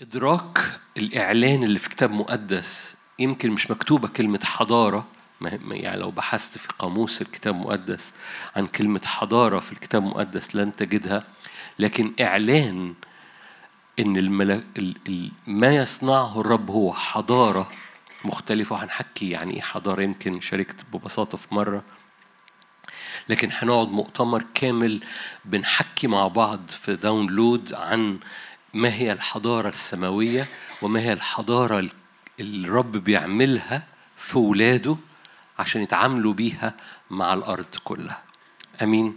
إدراك الإعلان اللي في كتاب مقدس يمكن مش مكتوبة كلمة حضارة يعني لو بحثت في قاموس الكتاب المقدس عن كلمة حضارة في الكتاب المقدس لن تجدها لكن إعلان إن الملك ال- ال- ما يصنعه الرب هو حضارة مختلفة وهنحكي يعني إيه حضارة؟ يمكن شاركت ببساطة في مرة. لكن هنقعد مؤتمر كامل بنحكي مع بعض في download عن ما هي الحضارة السماوية وما هي الحضارة الرب بيعملها في ولاده عشان يتعاملوا بيها مع الأرض كلها. أمين.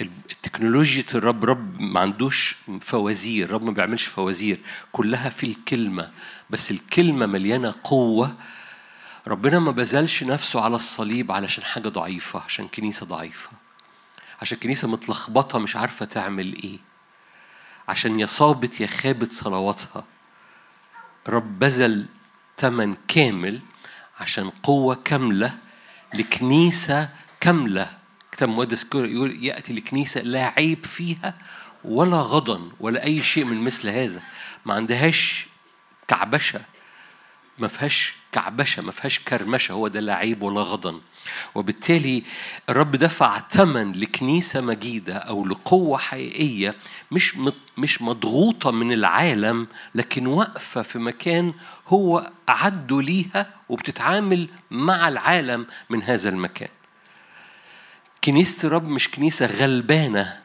ال- التكنولوجيا الرب رب ما عندوش فوازير الرب ما بيعملش فوازير كلها في الكلمة بس الكلمة مليانة قوة. ربنا ما بذلش نفسه على الصليب علشان حاجة ضعيفة عشان كنيسة ضعيفة عشان كنيسة متلخبطة مش عارفة تعمل إيه. عشان يا صابت يا خابت صلواتها. رب بذل تمن كامل عشان قوة كاملة لكنيسة كاملة. كتاب مقدس يقول يأتي لكنيسة لا عيب فيها ولا غضن ولا أي شيء من مثل هذا. ما عندهاش كعبشة. ما فيهاش كعبشة ما فيهاش كرمشة هو ده لا عيب ولا غضن. وبالتالي الرب دفع ثمن لكنيسة مجيدة أو لقوة حقيقية مش مش مضغوطة من العالم لكن واقفة في مكان هو أعده ليها وبتتعامل مع العالم من هذا المكان. كنيسة الرب مش كنيسة غلبانة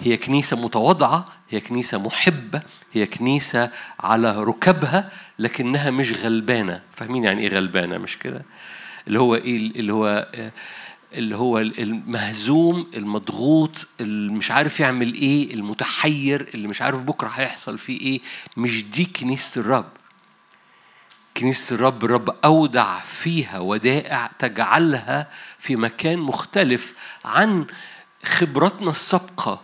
هي كنيسة متواضعة هي كنيسة محبة هي كنيسة على ركبها لكنها مش غلبانة. فاهمين يعني إيه غلبانة؟ مش كده؟ اللي هو إيه اللي هو اللي هو المهزوم المضغوط اللي مش عارف يعمل إيه المتحير اللي مش عارف بكرة هيحصل فيه إيه. مش دي كنيسة الرب. كنيسة الرب الرب أودع فيها ودائع تجعلها في مكان مختلف عن خبراتنا السابقة.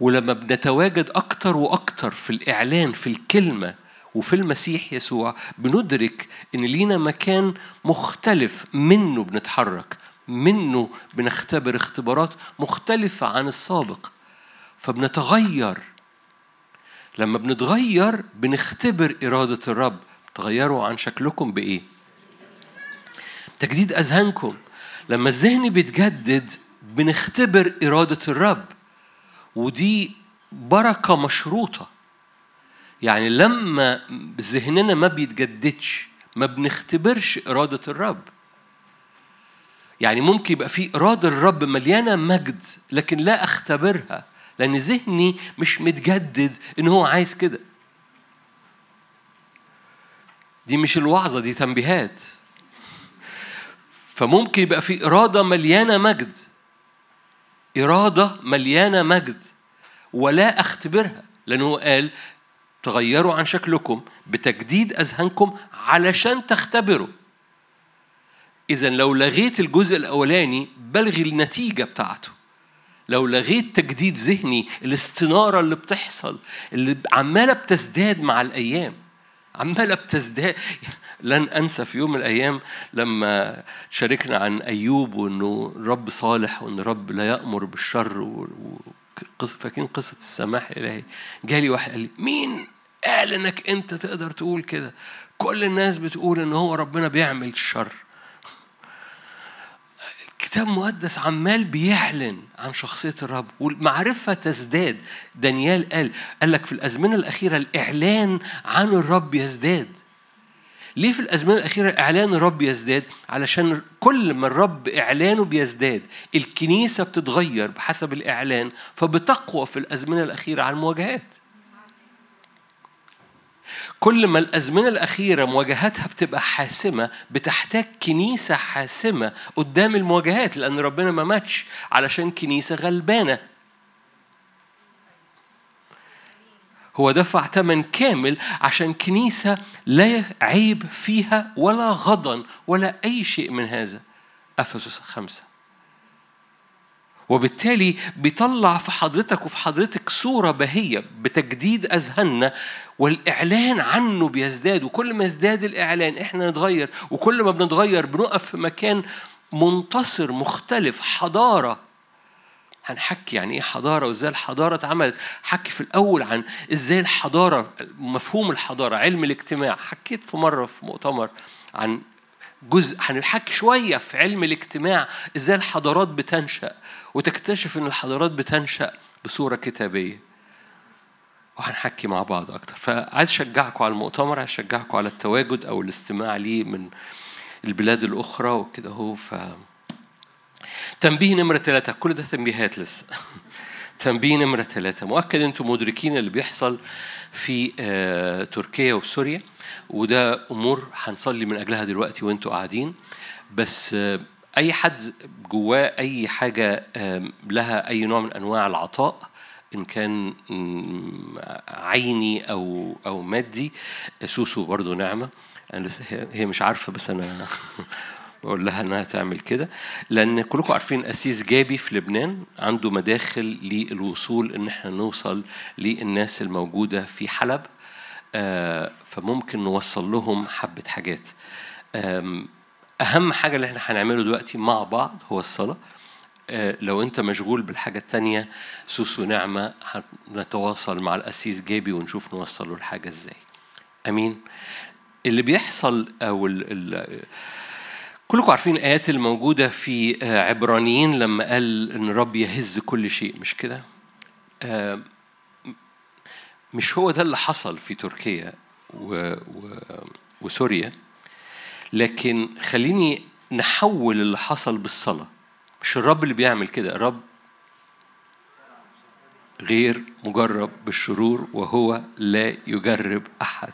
ولما بنتواجد أكتر وأكتر في الإعلان في الكلمة وفي المسيح يسوع بندرك إن لينا مكان مختلف منه بنتحرك منه بنختبر اختبارات مختلفة عن السابق. فبنتغير. لما بنتغير بنختبر إرادة الرب. تغيروا عن شكلكم بإيه؟ تجديد أذهانكم. لما الذهن بيتجدد بنختبر إرادة الرب. ودي بركة مشروطة. يعني لما ذهننا ما بيتجددش ما بنختبرش إرادة الرب. يعني ممكن يبقى في إرادة الرب مليانة مجد لكن لا أختبرها لأن ذهني مش متجدد إن هو عايز كده. دي مش الوعظة دي تنبيهات. فممكن يبقى في إرادة مليانة مجد. إرادة مليانة مجد ولا أختبرها لأنه قال تغيروا عن شكلكم بتجديد أذهانكم علشان تختبروا. إذا لو لغيت الجزء الأولاني بلغي النتيجة بتاعته. لو لغيت تجديد ذهني الاستنارة اللي بتحصل اللي عمالة بتزداد مع الأيام. عمالة بتزداد لن أنسى في يوم من الأيام لما شاركنا عن أيوب وإنه الرب صالح وإن الرب لا يأمر بالشر و... و... فاكرين قصة السماح الإلهي؟ جالي واحد قال لي مين قال إنك أنت تقدر تقول كده؟ كل الناس بتقول إن هو ربنا بيعمل الشر الكتاب المقدس عمال بيعلن عن شخصية الرب والمعرفة تزداد. دانيال قال قال لك في الأزمنة الأخيرة الإعلان عن الرب يزداد. ليه في الأزمنة الأخيرة إعلان الرب يزداد؟ علشان كل ما الرب إعلانه بيزداد الكنيسة بتتغير بحسب الإعلان فبتقوى في الأزمنة الأخيرة على المواجهات. كل ما الأزمنة الأخيرة مواجهاتها بتبقى حاسمة بتحتاج كنيسة حاسمة قدام المواجهات لأن ربنا ما ماتش علشان كنيسة غلبانة. هو دفع ثمن كامل عشان كنيسة لا عيب فيها ولا غضن ولا أي شيء من هذا. أفسس خمسة. وبالتالي بيطلع في حضرتك وفي حضرتك صورة بهية بتجديد أذهاننا والإعلان عنه بيزداد. وكل ما يزداد الإعلان إحنا نتغير وكل ما بنتغير بنقف في مكان منتصر مختلف حضارة. هنحكي يعني إيه حضارة وإزاي الحضارة اتعملت؟ حكي في الأول عن إزاي الحضارة مفهوم الحضارة علم الاجتماع. حكيت في مرة في مؤتمر عن جزء هنحكي شوية في علم الاجتماع إزاي الحضارات بتنشأ وتكتشف إن الحضارات بتنشأ بصورة كتابية. وهنحكي مع بعض أكتر. فعايز أشجعكم على المؤتمر عايز أشجعكم على التواجد أو الاستماع ليه من البلاد الأخرى وكده هو ف تنبيه نمرة ثلاثة كل ده تنبيهات لسه. تنبيه نمرة ثلاثة. مؤكد أنتم مدركين اللي بيحصل في آه، تركيا وسوريا وده أمور هنصلي من أجلها دلوقتي وأنتوا قاعدين. بس آه، أي حد جواه أي حاجة لها أي نوع من أنواع العطاء إن كان عيني أو أو مادي سوسو برضو نعمة أنا لسه هي- هي مش عارفة بس أنا بقول لها إنها تعمل كده لأن كلكم عارفين أسيس جابي في لبنان عنده مداخل للوصول إن إحنا نوصل للناس الموجودة في حلب آه، فممكن نوصل لهم حبة حاجات. أهم حاجة اللي إحنا هنعمله دلوقتي مع بعض هو الصلاة. آه، لو أنت مشغول بالحاجة التانية سوسو نعمة هنتواصل مع الأسيس جابي ونشوف نوصل له الحاجة إزاي. أمين. اللي بيحصل أو ال ال كلكم عارفين الآيات الموجودة في آه، عبرانيين لما قال إن الرب يهز كل شيء مش كده؟ آه، مش هو ده اللي حصل في تركيا و... و... وسوريا؟ لكن خليني نحول اللي حصل بالصلاة. مش الرب اللي بيعمل كده الرب غير مجرب بالشرور وهو لا يجرب أحد.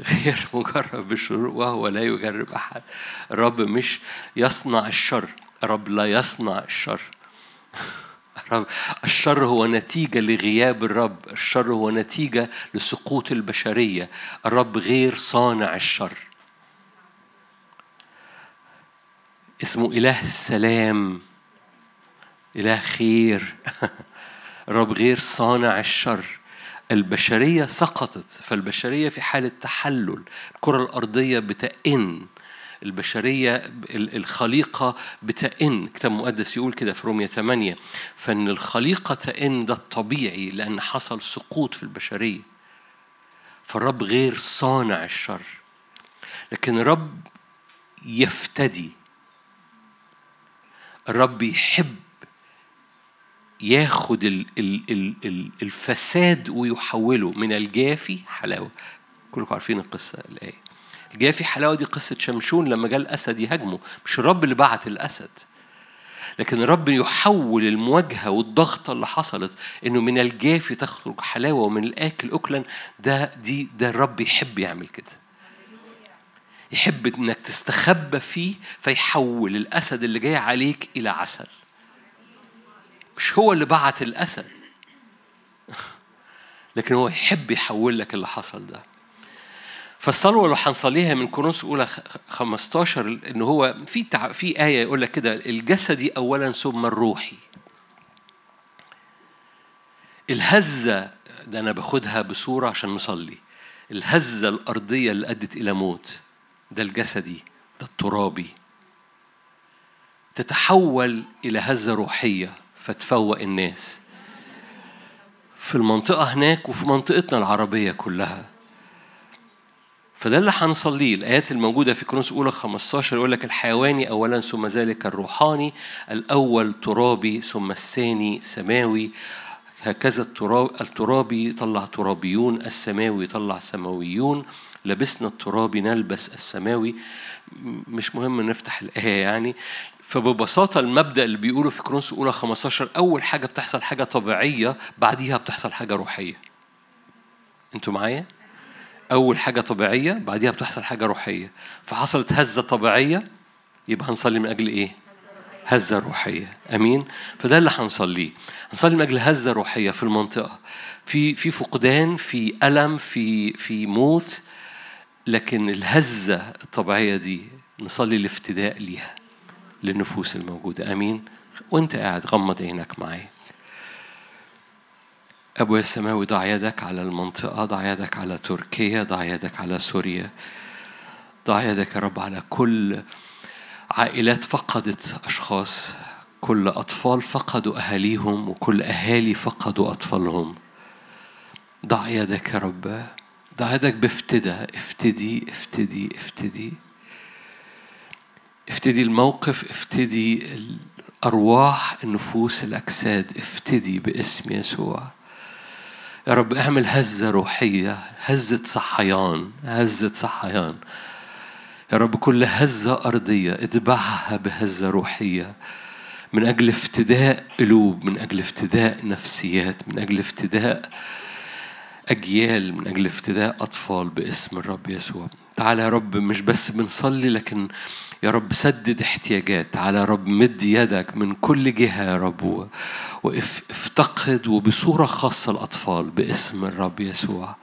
غير مجرب بالشرور وهو لا يجرب أحد. الرب مش يصنع الشر. الرب لا يصنع الشر. الرب الشر هو نتيجة لغياب الرب. الشر هو نتيجة لسقوط البشرية. الرب غير صانع الشر. اسمه إله السلام. إله خير. الرب غير صانع الشر. البشرية سقطت فالبشرية في حالة تحلل. الكرة الأرضية بتئن. البشرية ال- الخليقة بتئن. الكتاب المقدس يقول كده في رومية 8 فإن الخليقة تئن ده الطبيعي لأن حصل سقوط في البشرية. فالرب غير صانع الشر. لكن الرب يفتدي. الرب يحب ياخد ال- ال- ال- ال- الفساد ويحوله من الجافي حلاوة. كلكم عارفين القصة الآية. الجافي حلاوة دي قصة شمشون لما جاء الأسد يهاجمه. مش الرب اللي بعت الأسد. لكن الرب يحول المواجهة والضغطة اللي حصلت إنه من الجافي تخرج حلاوة ومن الآكل أكلا. ده دي ده الرب يحب يعمل كده. يحب إنك تستخبى فيه فيحول الأسد اللي جاي عليك إلى عسل. مش هو اللي بعت الأسد. لكن هو يحب يحول لك اللي حصل ده. فالصلوة اللي هنصليها من كورنثوس أولى خ- 15 إن هو في. في آية يقول لك كده الجسدي أولا ثم الروحي. الهزة ده أنا باخدها بصورة عشان نصلي. الهزة الأرضية اللي أدت إلى موت ده الجسدي ده الترابي. تتحول إلى هزة روحية. فتفوق الناس. في المنطقة هناك وفي منطقتنا العربية كلها. فده اللي هنصليه. الآيات الموجودة في كورنثوس أولى 15 يقول لك الحيواني أولا ثم ذلك الروحاني الأول ترابي ثم الثاني سماوي. هكذا التراب الترابي طلع ترابيون السماوي يطلع سماويون. لبسنا الترابي نلبس السماوي. مش مهم نفتح الآية يعني. فببساطة المبدأ اللي بيقوله في كورنثوس أولى 15 أول حاجة بتحصل حاجة طبيعية بعديها بتحصل حاجة روحية. أنتوا معايا؟ أول حاجة طبيعية بعديها بتحصل حاجة روحية. فحصلت هزة طبيعية يبقى هنصلي من أجل إيه؟ هزة روحية. أمين؟ فده اللي هنصليه. هنصلي من أجل هزة روحية في المنطقة. في في فقدان في ألم في في موت لكن الهزة الطبيعية دي نصلي الافتداء ليها للنفوس الموجودة. أمين. وأنت قاعد غمض عينك معايا. أبويا السماوي ضع يدك على المنطقة ضع يدك على تركيا ضع يدك على سوريا ضع يدك يا رب على كل عائلات فقدت أشخاص كل أطفال فقدوا أهاليهم وكل أهالي فقدوا أطفالهم. ضع يدك يا رب ضع يدك بافتدى افتدي افتدي افتدي. افتدي الموقف افتدي الأرواح النفوس الأجساد. افتدي باسم يسوع. يا رب اعمل هزة روحية هزة صحيان هزة صحيان. يا رب كل هزة أرضية اتبعها بهزة روحية. من أجل افتداء قلوب من أجل افتداء نفسيات من أجل افتداء أجيال من أجل افتداء أطفال باسم الرب يسوع. تعالى يا رب مش بس بنصلي لكن يا رب سدد احتياجات. تعالى يا رب مد يدك من كل جهة يا رب وافتقد وبصورة خاصة الأطفال باسم الرب يسوع.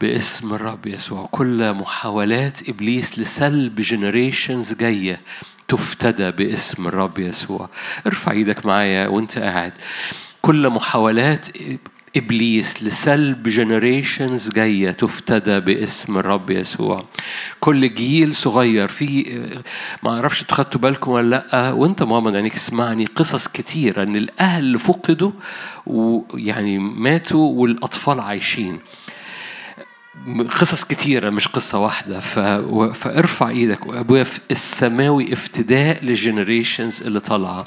باسم الرب يسوع. كل محاولات إبليس لسلب generations جاية تفتدى باسم الرب يسوع. ارفع إيدك معايا وانت قاعد. كل محاولات إبليس لسلب generations جاية تفتدى باسم الرب يسوع. كل جيل صغير في ما أعرفش أنتوا خدتوا بالكم ولا لأ وأنت مغمض عينيك اسمعني قصص كتيرة إن الأهل فقدوا ويعني ماتوا والأطفال عايشين. قصص كتيرة مش قصة واحدة. ف... فارفع إيدك وابويا السماوي افتداء للجنريشنز اللي طالعة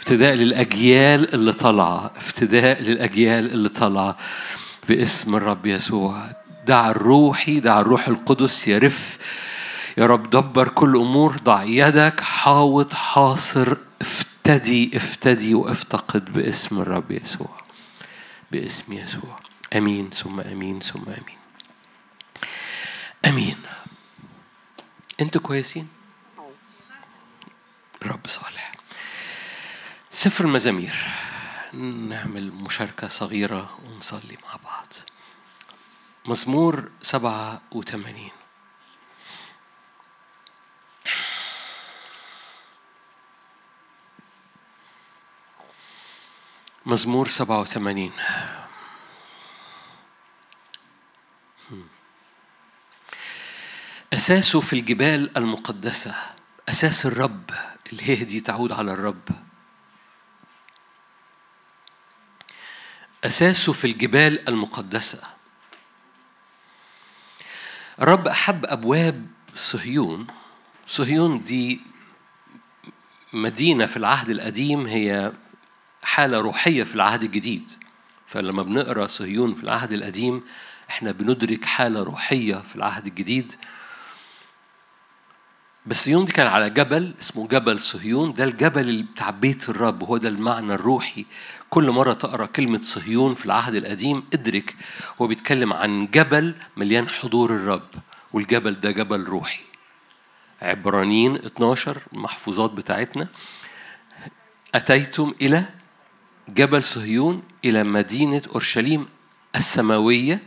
افتداء للأجيال اللي طالعة افتداء للأجيال اللي طالعة باسم الرب يسوع. دع الروحي دع الروح القدس يرف يا رب دبر كل أمور. ضع يدك حاوط حاصر افتدي افتدي وافتقد باسم الرب يسوع باسم يسوع. آمين ثم آمين ثم آمين. أمين. أنتوا كويسين؟ رب صالح. سفر المزامير. نعمل مشاركة صغيرة ونصلي مع بعض. مزمور سبعة وثمانين. مزمور سبعة وثمانين. أساسه في الجبال المقدسة أساس الرب اللي هي دي تعود على الرب. أساسه في الجبال المقدسة. الرب أحب أبواب صهيون. صهيون دي مدينة في العهد القديم هي حالة روحية في العهد الجديد. فلما بنقرأ صهيون في العهد القديم إحنا بندرك حالة روحية في العهد الجديد. بس صهيون دي كان على جبل اسمه جبل صهيون. ده الجبل بتاع بيت الرب هو ده المعنى الروحي. كل مرة تقرأ كلمة صهيون في العهد القديم ادرك هو بيتكلم عن جبل مليان حضور الرب والجبل ده جبل روحي. عبرانيين 12 المحفوظات بتاعتنا. أتيتم إلى جبل صهيون إلى مدينة أورشليم السماوية.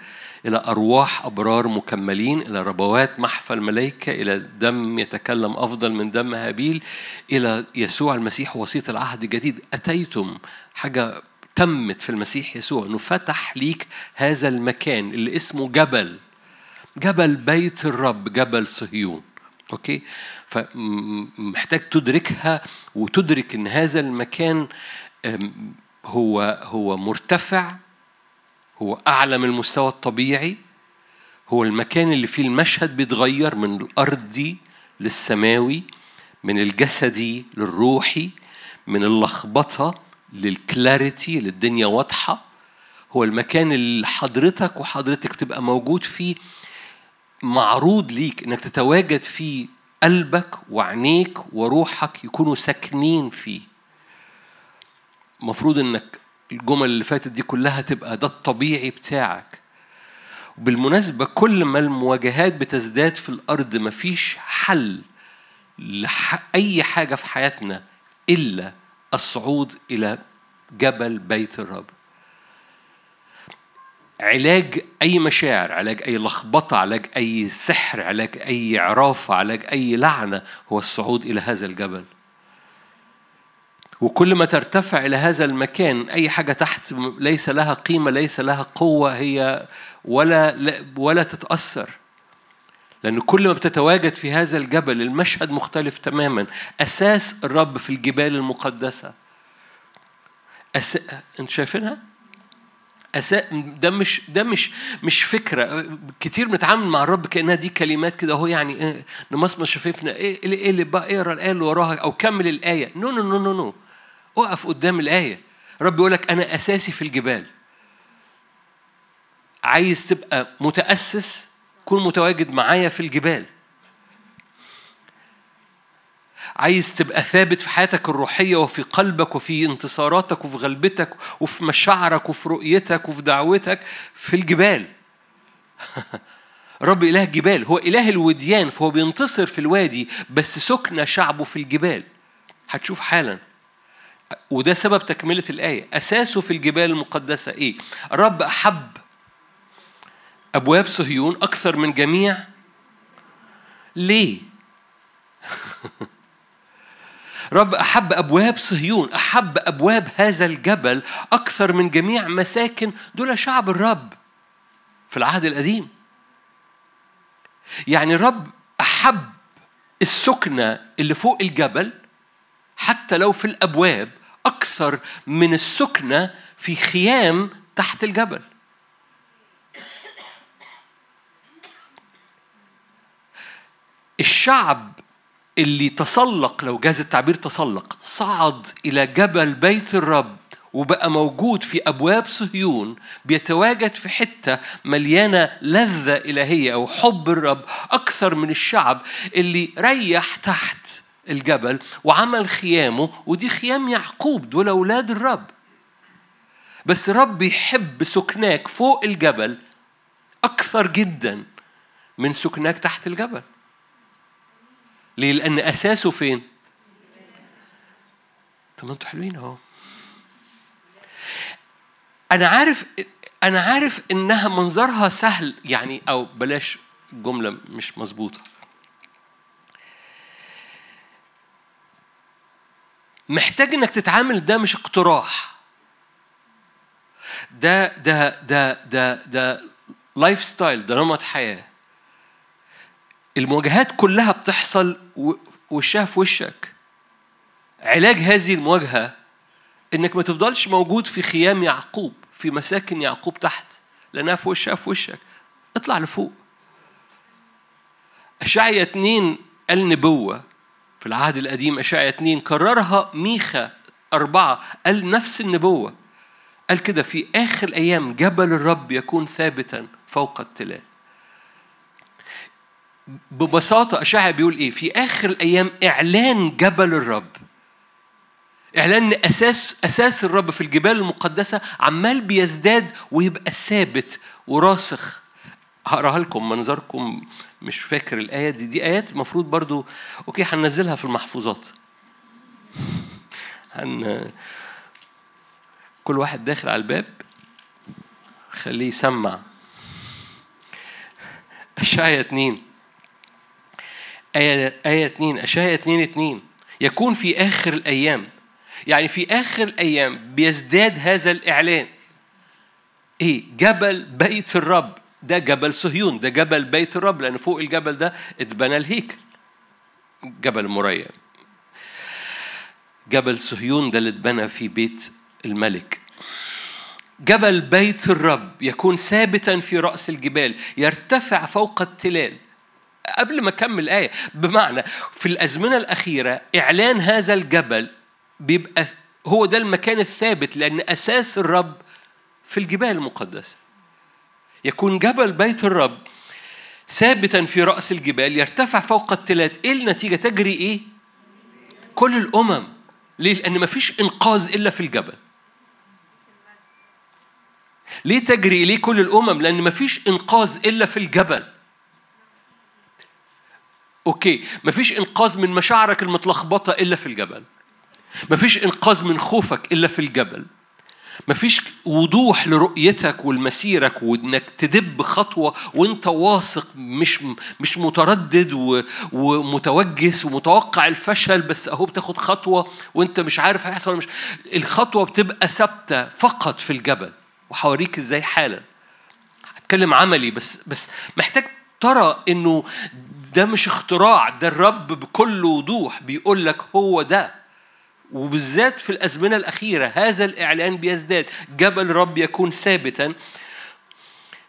إلى أرواح أبرار مكملين إلى ربوات محفى الملائكة إلى دم يتكلم أفضل من دم هابيل إلى يسوع المسيح وسيط العهد الجديد. أتيتم؟ حاجة تمت في المسيح يسوع أنه فتح ليك هذا المكان اللي اسمه جبل. جبل بيت الرب جبل صهيون. Okay؟ فمحتاج تدركها وتدرك إن هذا المكان هو هو مرتفع هو أعلى من المستوى الطبيعي. هو المكان اللي فيه المشهد بيتغير من الأرضي للسماوي من الجسدي للروحي من اللخبطة لل clarity للدنيا واضحة. هو المكان اللي حضرتك وحضرتك تبقى موجود فيه معروض ليك إنك تتواجد فيه قلبك وعينيك وروحك يكونوا ساكنين فيه. المفروض إنك الجمل اللي فاتت دي كلها تبقى ده الطبيعي بتاعك. وبالمناسبة كل ما المواجهات بتزداد في الأرض مفيش حل لأي حاجة في حياتنا إلا الصعود إلى جبل بيت الرب. علاج أي مشاعر علاج أي لخبطة علاج أي سحر علاج أي عرافة علاج أي لعنة هو الصعود إلى هذا الجبل. وكل ما ترتفع إلى هذا المكان أي حاجة تحت ليس لها قيمة ليس لها قوة هي ولا ولا تتأثر. لأن كل ما بتتواجد في هذا الجبل المشهد مختلف تماما. أساس الرب في الجبال المقدسة. أس... أنت شايفينها؟ أسا... ده مش ده مش مش فكرة. كتير بنتعامل مع الرب كأنها دي كلمات كده هو يعني إيه نمصمص شفايفنا إيه اللي, إيه اللي بقى اقرا الايه اللي وراها أو كمل الآية. no no no no no أقف قدام الآية. الرب يقول لك أنا أساسي في الجبال. عايز تبقى متأسس كون متواجد معايا في الجبال. عايز تبقى ثابت في حياتك الروحية وفي قلبك وفي انتصاراتك وفي غلبتك وفي مشاعرك وفي رؤيتك وفي دعوتك في الجبال. رب إله الجبال هو إله الوديان فهو بينتصر في الوادي بس سكن شعبه في الجبال. هتشوف حالا. وده سبب تكملة الآية أساسه في الجبال المقدسة إيه؟ رب أحب أبواب صهيون أكثر من جميع ليه؟ رب أحب أبواب صهيون أحب أبواب هذا الجبل أكثر من جميع مساكن دول شعب الرب في العهد القديم يعني الرب أحب السكنة اللي فوق الجبل حتى لو في الأبواب أكثر من السكنة في خيام تحت الجبل. الشعب اللي تسلق لو جاز التعبير تسلق صعد إلى جبل بيت الرب وبقى موجود في أبواب صهيون بيتواجد في حتة مليانة لذة إلهية أو حب الرب أكثر من الشعب اللي ريح تحت. الجبل وعمل خيامه ودي خيام يعقوب دول أولاد الرب بس رب يحب سكناك فوق الجبل أكثر جدا من سكناك تحت الجبل ليه؟ لأن أساسه فين؟ طب ما أنتوا حلوين أهو أنا عارف أنا عارف إنها منظرها سهل يعني أو بلاش جملة مش مظبوطة محتاج إنك تتعامل ده مش اقتراح. ده ده ده ده ده lifestyle ده نمط حياة. المواجهات كلها بتحصل وشها في وشك. علاج هذه المواجهة إنك ما تفضلش موجود في خيام يعقوب في مساكن يعقوب تحت لأنها في وشها في وشك. اطلع لفوق. أشعيا اتنين قال نبوة في العهد القديم أشعيا اتنين كررها ميخا أربعة قال نفس النبوة قال كده في آخر الأيام جبل الرب يكون ثابتا فوق التلال ببساطة أشعة بيقول إيه؟ في آخر الأيام إعلان جبل الرب. إعلان أساس أساس الرب في الجبال المقدسة عمال بيزداد ويبقى ثابت وراسخ. هقراها لكم منظركم مش فاكر الآية دي. دي آيات المفروض برضو أوكي هننزلها في المحفوظات. هن كل واحد داخل على الباب. خليه يسمع. أشعيا اتنين. آية آية 2 أشعياء 2 2 يكون في آخر الأيام. يعني في آخر الأيام بيزداد هذا الإعلان. إيه؟ جبل بيت الرب. ده جبل صهيون ده جبل بيت الرب لأن فوق الجبل ده اتبنى الهيكل جبل مريم جبل صهيون ده اللي اتبنى في بيت الملك. جبل بيت الرب يكون ثابتا في رأس الجبال يرتفع فوق التلال. قبل ما أكمل الآية بمعنى في الأزمنة الأخيرة إعلان هذا الجبل بيبقى هو ده المكان الثابت لأن أساس الرب في الجبال المقدسة. يكون جبل بيت الرب ثابتا في رأس الجبال يرتفع فوق التلات إيه النتيجة؟ تجري إيه؟ كل الأمم. ليه؟ لأن مفيش إنقاذ إلا في الجبل. ليه تجري؟ إليه كل الأمم؟ لأن مفيش إنقاذ إلا في الجبل. أوكي مفيش إنقاذ من مشاعرك المتلخبطة إلا في الجبل. مفيش إنقاذ من خوفك إلا في الجبل. مفيش وضوح لرؤيتك ولمسيرك وإنك تدب خطوة وإنت واثق مش مش متردد ومتوجس ومتوقع الفشل بس أهو بتاخد خطوة وإنت مش عارف هيحصل مش. الخطوة بتبقى ثابتة فقط في الجبل. وهوريك إزاي حالا. هتكلم عملي بس بس محتاج ترى إنه ده مش اختراع ده الرب بكل وضوح بيقول لك هو ده. وبالذات في الأزمنة الأخيرة هذا الإعلان بيزداد. جبل الرب يكون ثابتا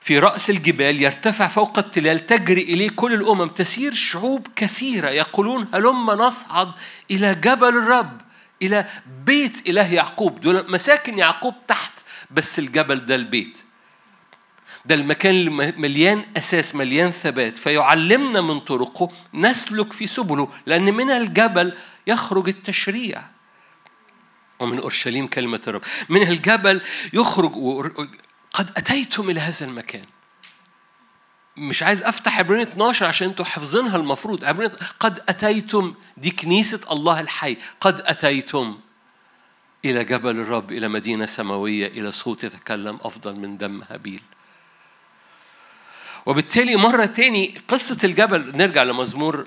في رأس الجبال يرتفع فوق التلال تجري إليه كل الأمم. تسير شعوب كثيرة يقولون هلم نصعد إلى جبل الرب إلى بيت إله يعقوب. دول مساكن يعقوب تحت بس الجبل ده البيت. ده المكان اللي مليان أساس مليان ثبات. فيعلمنا من طرقه نسلك في سبله لأن من الجبل يخرج التشريع. ومن أورشليم كلمة الرب. من الجبل يخرج قد أتيتم إلى هذا المكان. مش عايز أفتح عبرين 12 عشان أنتوا حافظينها المفروض. عبرين قد أتيتم دي كنيسة الله الحي. قد أتيتم إلى جبل الرب إلى مدينة سماوية إلى صوت يتكلم أفضل من دم هابيل. وبالتالي مرة تاني قصة الجبل نرجع لمزمور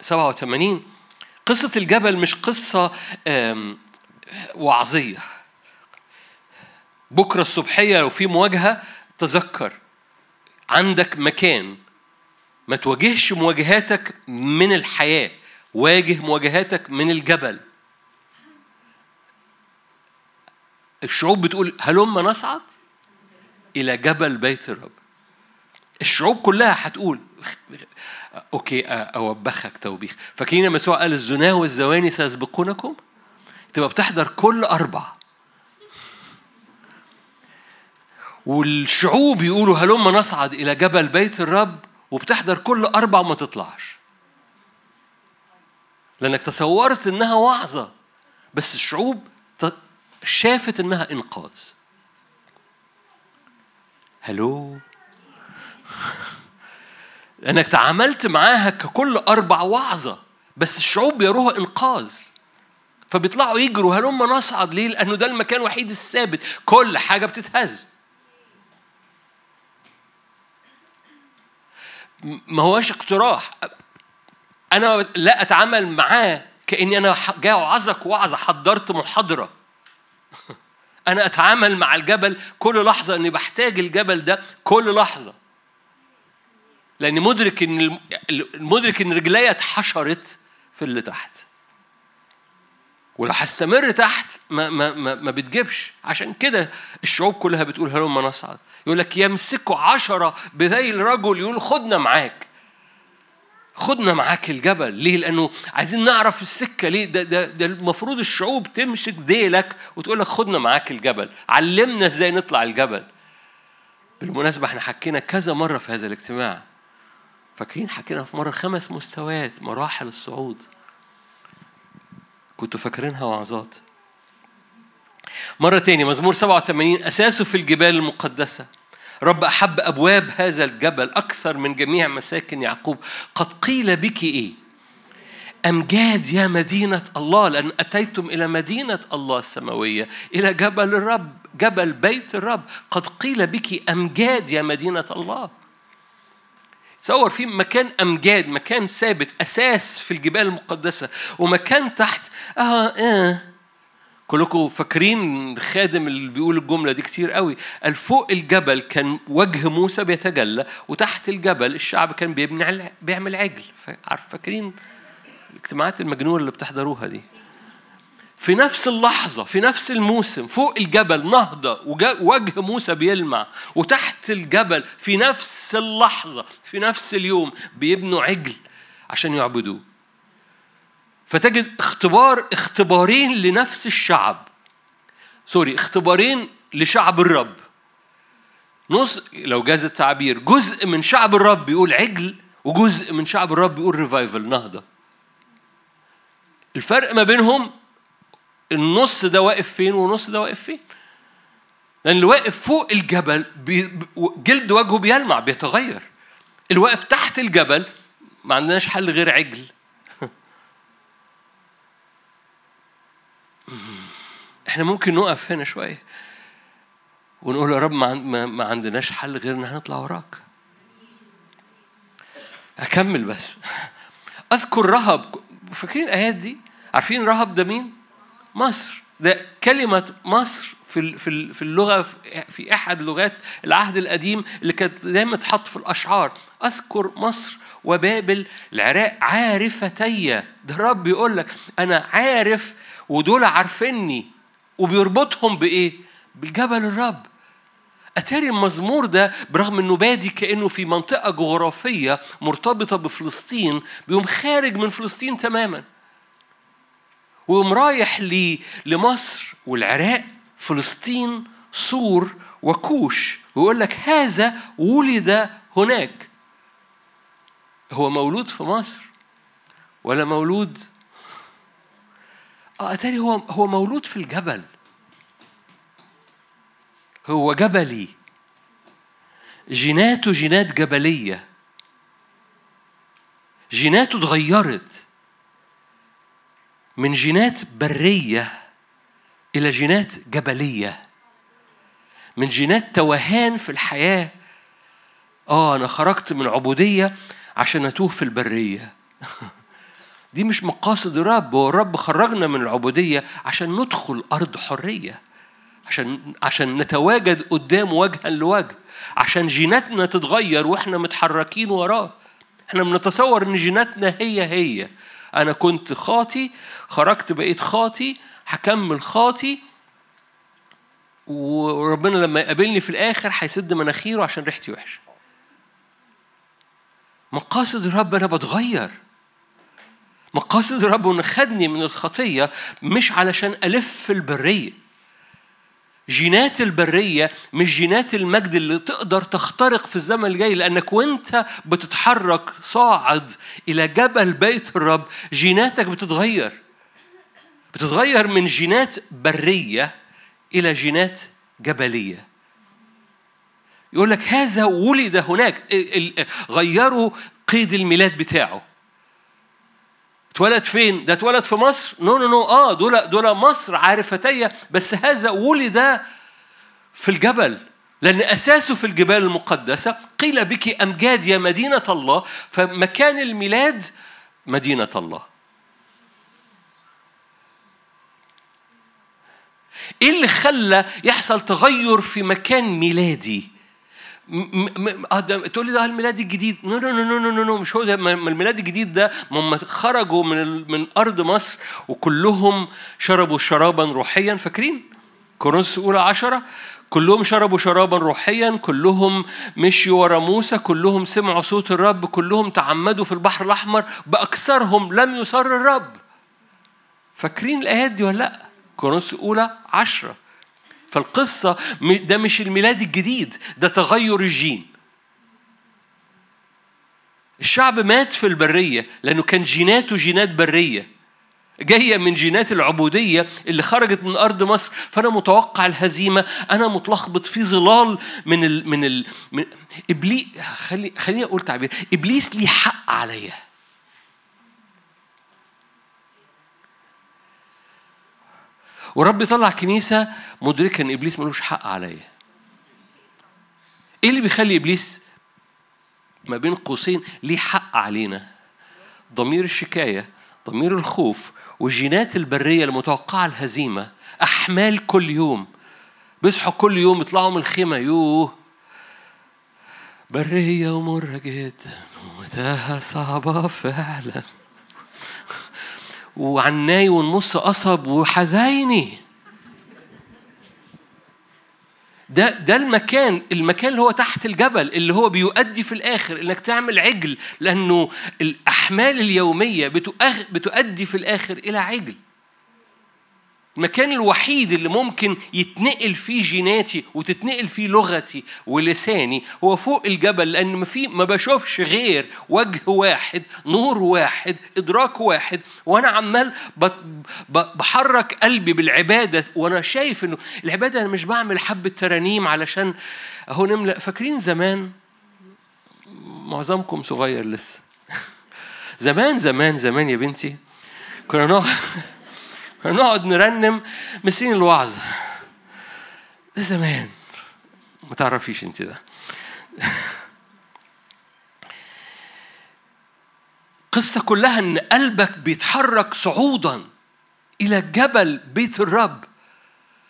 87 قصة الجبل مش قصة وعظية. بكرة الصبحية لو في مواجهة تذكر عندك مكان. ما تواجهش مواجهاتك من الحياة واجه مواجهاتك من الجبل. الشعوب بتقول هلم نصعد إلى جبل بيت الرب. الشعوب كلها هتقول أوكي أوبخك توبيخ. فاكرين لما يسوع قال الزنا والزواني سيسبقونكم؟ تبقى بتحضر كل أربع والشعوب يقولوا هلم نصعد إلى جبل بيت الرب وبتحضر كل أربع وما تطلعش. لأنك تصورت إنها وعظه بس الشعوب شافت إنها إنقاذ. هلو؟ لأنك تعاملت معاها ككل أربع وعظة بس الشعوب بيروها إنقاذ. فبيطلعوا يجروا هلم نصعد ليه؟ لأنه ده المكان الوحيد الثابت. كل حاجة بتتهز. ما هوش اقتراح. أنا لا أتعامل معاه كأني أنا جاي أوعظك وعظة حضرت محاضرة. أنا أتعامل مع الجبل كل لحظة إني بحتاج الجبل ده كل لحظة. لأني مدرك إن مدرك إن رجليا اتحشرت في اللي تحت. ولو هستمر تحت ما ما ما, ما بتجيبش. عشان كده الشعوب كلها بتقول هلم نصعد. يقول لك يمسكوا عشرة بذيل رجل يقول خدنا معاك. خدنا معاك الجبل. ليه؟ لأنه عايزين نعرف السكة. ليه؟ ده, ده, ده المفروض الشعوب تمسك ديلك وتقول لك خدنا معاك الجبل. علمنا إزاي نطلع الجبل. بالمناسبة إحنا حكينا كذا مرة في هذا الاجتماع. فاكرين حكينا في مرة خمس مستويات مراحل الصعود. كنتوا فاكرينها وعظات. مرة تاني مزمور 87 أساسه في الجبال المقدسة. رب أحب أبواب هذا الجبل أكثر من جميع مساكن يعقوب. قد قيل بك إيه؟ أمجاد يا مدينة الله؟ لأن أتيتم إلى مدينة الله السماوية إلى جبل الرب جبل بيت الرب. قد قيل بك أمجاد يا مدينة الله؟ تصور في مكان أمجاد مكان ثابت أساس في الجبال المقدسة ومكان تحت آه آه. كلكم فاكرين الخادم اللي بيقول الجملة دي كتير قوي. قال فوق الجبل كان وجه موسى بيتجلى وتحت الجبل الشعب كان بيبني بيعمل عجل. عارف فاكرين الاجتماعات المجنونة اللي بتحضروها دي؟ في نفس اللحظة في نفس الموسم فوق الجبل نهضة وجه موسى بيلمع وتحت الجبل في نفس اللحظة في نفس اليوم بيبنوا عجل عشان يعبدوه. فتجد اختبار اختبارين لنفس الشعب. sorry اختبارين لشعب الرب. نص لو جاز التعبير جزء من شعب الرب بيقول عجل وجزء من شعب الرب بيقول revival نهضة. الفرق ما بينهم النص ده واقف فين والنص ده واقف فين؟ لأن اللي واقف فوق الجبل جلد وجهه بيلمع بيتغير. اللي واقف تحت الجبل ما عندناش حل غير عجل. إحنا ممكن نقف هنا شوية ونقول يا رب ما عندناش حل غير إن هنطلع وراك. أكمل بس. أذكر رهب. فاكرين الآيات دي؟ عارفين رهب ده مين؟ مصر. ده كلمة مصر في في اللغة في أحد لغات العهد القديم اللي كانت دايما تحط في الأشعار. أذكر مصر وبابل العراق عارفتي. ده الرب بيقول لك أنا عارف ودول عارفيني وبيربطهم بإيه؟ بالجبل الرب. أتاري المزمور ده برغم إنه بادي كأنه في منطقة جغرافية مرتبطة بفلسطين بيقوم خارج من فلسطين تماما. ويقوم رايح لمصر والعراق فلسطين سور وكوش. ويقول لك هذا ولد هناك. هو مولود في مصر ولا مولود؟ آه أتاري هو هو مولود في الجبل. هو جبلي. جيناته جينات جبلية. جيناته اتغيرت. من جينات برية إلى جينات جبلية. من جينات توهان في الحياة. آه أنا خرجت من عبودية عشان أتوه في البرية. دي مش مقاصد الرب هو الرب خرجنا من العبودية عشان ندخل أرض حرية عشان عشان نتواجد قدام وجها لوجه عشان جيناتنا تتغير وإحنا متحركين وراه. إحنا بنتصور إن جيناتنا هي هي. أنا كنت خاطي خرجت بقيت خاطي هكمل خاطي. وربنا لما يقابلني في الآخر هيسد مناخيره عشان ريحتي وحشة. مقاصد الرب أنا بتغير. مقاصد الرب إنه خدني من الخطية مش علشان ألف البرية. جينات البرية مش جينات المجد اللي تقدر تخترق في الزمن الجاي لأنك وأنت بتتحرك صاعد إلى جبل بيت الرب جيناتك بتتغير. بتتغير من جينات برية إلى جينات جبلية. يقول لك هذا ولد هناك غيروا قيد الميلاد بتاعه. اتولد فين؟ ده اتولد في مصر؟ no no no آه دول دول مصر عارفتي بس هذا ولد في الجبل لأن أساسه في الجبال المقدسة قيل بك أمجاد يا مدينة الله فمكان الميلاد مدينة الله إيه اللي خلى يحصل تغير في مكان ميلادي؟ ده تقول لي ده الميلاد الجديد. no no no no no, no مش هو ده. الميلاد الجديد ده هم خرجوا من من أرض مصر وكلهم شربوا شرابا روحيا. فاكرين؟ كورنثوس الأولى عشرة. كلهم شربوا شرابا روحيا كلهم مشيوا ورا موسى كلهم سمعوا صوت الرب كلهم تعمدوا في البحر الأحمر. بأكثرهم لم يصر الرب. فاكرين الآيات دي ولا لأ؟ كورنثوس الأولى عشرة. فالقصة ده مش الميلاد الجديد ده تغير الجين. الشعب مات في البرية لأنه كان جيناته جينات برية. جاية من جينات العبودية اللي خرجت من أرض مصر فأنا متوقع الهزيمة أنا متلخبط في ظلال من ال من ال من إبليس خلي خليني أقول تعبير إبليس ليه حق عليا. ورب يطلع كنيسة مدركة إن إبليس ملوش حق عليا. إيه اللي بيخلي إبليس ما بين قوسين ليه حق علينا؟ ضمير الشكاية، ضمير الخوف، والجينات البرية المتوقعة الهزيمة، أحمال كل يوم. بيصحوا كل يوم يطلعوا من الخيمة يوه برية ومرة جدا ومتاهة صعبة فعلا وعناي ونص قصب وحزيني. ده ده المكان المكان اللي هو تحت الجبل اللي هو بيؤدي في الآخر إنك تعمل عجل لأنه الأحمال اليومية بتؤدي في الآخر إلى عجل. المكان الوحيد اللي ممكن يتنقل فيه جيناتي وتتنقل فيه لغتي ولساني هو فوق الجبل لأن ما في ما بشوفش غير وجه واحد نور واحد إدراك واحد وأنا عمال بحرك قلبي بالعبادة وأنا شايف إنه العبادة أنا مش بعمل حبة ترانيم علشان أهو نملأ. فاكرين زمان؟ معظمكم صغير لسه. زمان زمان زمان يا بنتي. كنا نقعد نقعد نرنم مسين الوعظة ده زمان. ما تعرفيش انت ده. قصة كلها إن قلبك بيتحرك صعودا إلى جبل بيت الرب.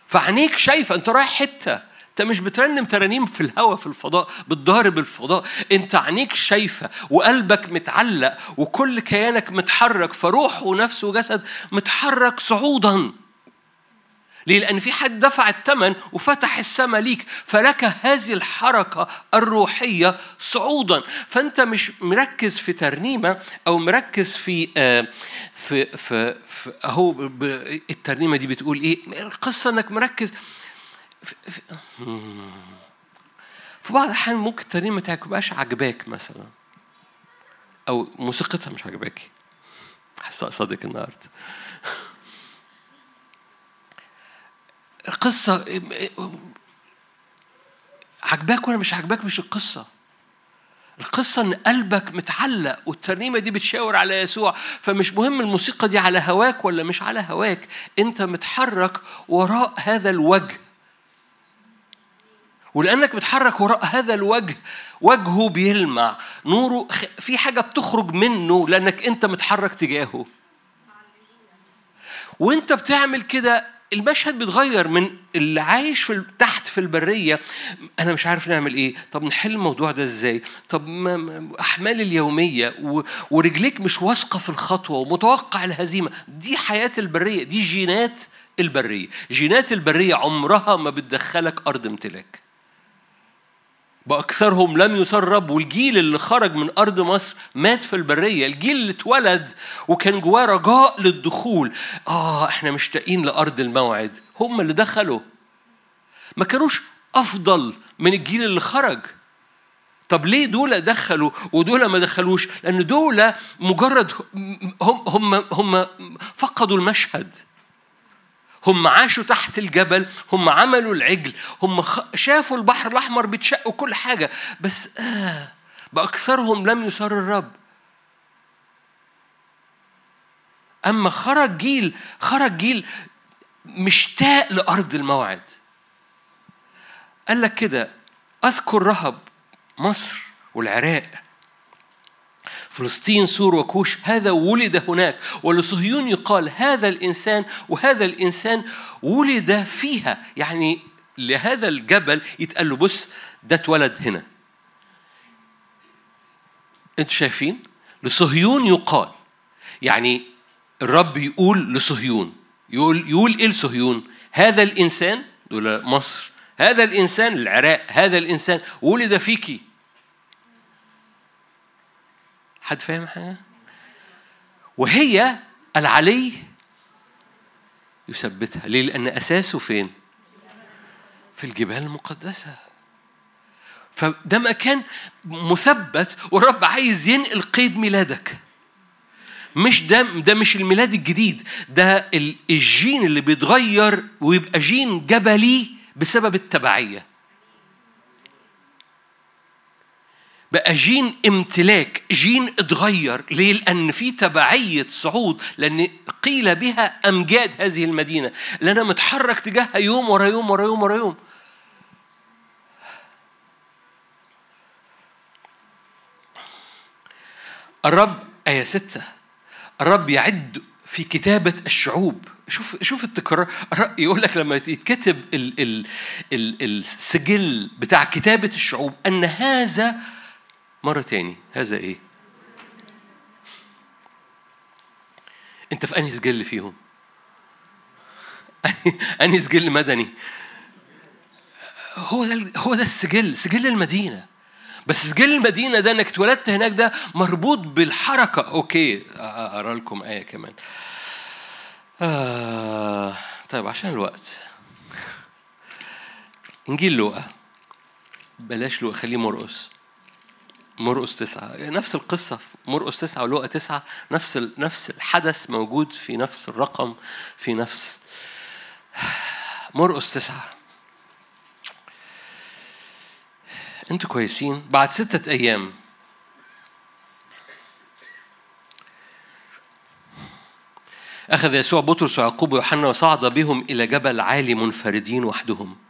فعينيك شايفة أنت رايح حتة. انت مش بترنم ترانيم في الهواء في الفضاء بتضارب الفضاء انت عينيك شايفة وقلبك متعلق وكل كيانك متحرك فروح ونفس وجسد متحرك صعودا ليه؟ لأن في حد دفع الثمن وفتح السماء ليك فلك هذه الحركة الروحية صعودا فأنت مش مركز في ترنيمة أو مركز في آه في في, في أهو الترنيمة دي بتقول إيه؟ القصة إنك مركز في, بعض الأحيان ممكن الترنيمة ما تبقاش عجباك مثلا. أو موسيقتها مش عجباكي حاسة صادق النهارده. القصة عجباك ولا مش عجباك مش القصة. القصة إن قلبك متعلق والترنيمة دي بتشاور على يسوع فمش مهم الموسيقى دي على هواك ولا مش على هواك. أنت متحرك وراء هذا الوجه. ولأنك بتحرك وراء هذا الوجه وجهه بيلمع. نوره في حاجة بتخرج منه لأنك أنت متحرك تجاهه. وأنت بتعمل كده المشهد بيتغير من اللي عايش في تحت في البرية أنا مش عارف نعمل إيه. طب نحل الموضوع ده إزاي؟ طب أحمال اليومية ورجليك مش واثقة في الخطوة ومتوقع الهزيمة. دي حياة البرية دي جينات البرية. جينات البرية عمرها ما بتدخلك أرض امتلاك. بأكثرهم لم يسرب والجيل اللي خرج من أرض مصر مات في البرية. الجيل اللي اتولد وكان جواه رجاء للدخول. آه إحنا مشتاقين لأرض الموعد. هم اللي دخلوا. ما كانوش أفضل من الجيل اللي خرج. طب ليه دول دخلوا ودول ما دخلوش؟ لأن دول مجرد هم هم هم فقدوا المشهد. هم عاشوا تحت الجبل هم عملوا العجل هم شافوا البحر الأحمر بيتشق وكل حاجة بس آه بأكثرهم لم يسر الرب. أما خرج جيل خرج جيل مشتاق لأرض الموعد. قال لك كده أذكر رهب مصر والعراق. فلسطين سور وكوش هذا ولد هناك. ولصهيون يقال هذا الإنسان وهذا الإنسان ولد فيها. يعني لهذا الجبل يتقال له بص ده اتولد هنا. أنتوا شايفين؟ لصهيون يقال. يعني الرب يقول لصهيون يقول يقول إيه لصهيون؟ هذا الإنسان دول مصر هذا الإنسان العراق هذا الإنسان ولد فيكي حد فاهم حاجة؟ وهي العلي يثبتها ليه؟ لأن أساسه فين؟ في الجبال المقدسة فده مكان مثبت والرب عايز ينقل قيد ميلادك مش ده ده مش الميلاد الجديد ده الجين اللي بيتغير ويبقى جين جبلي بسبب التبعية بقى جين امتلاك جين اتغير. ليه؟ لأن في تبعية صعود. لأن قيل بها أمجاد هذه المدينة. اللي أنا متحرك تجاهها يوم ورا يوم ورا يوم ورا يوم. الرب آية ستة. الرب يعد في كتابة الشعوب. شوف شوف التكرار. يقول لك لما يتكتب ال ال ال السجل بتاع كتابة الشعوب أن هذا مرة تاني. هذا إيه؟ أنت في أنهي سجل فيهم؟ أنهي سجل مدني؟ هو ده هو ده السجل سجل المدينة. بس سجل المدينة ده إنك اتولدت هناك ده مربوط بالحركة. أوكي أقرأ لكم آية كمان. آه طيب عشان الوقت. انجيل لوقا بلاش لوقا خليه مرقص. مرقس تسعة. نفس القصة في مرقس تسعة ولوقا تسعة. نفس نفس الحدث موجود في نفس الرقم في نفس مرقس تسعة. أنتوا كويسين. بعد ستة أيام. أخذ يسوع بطرس ويعقوب ويوحنا وصعد بهم إلى جبل عالي منفردين وحدهم.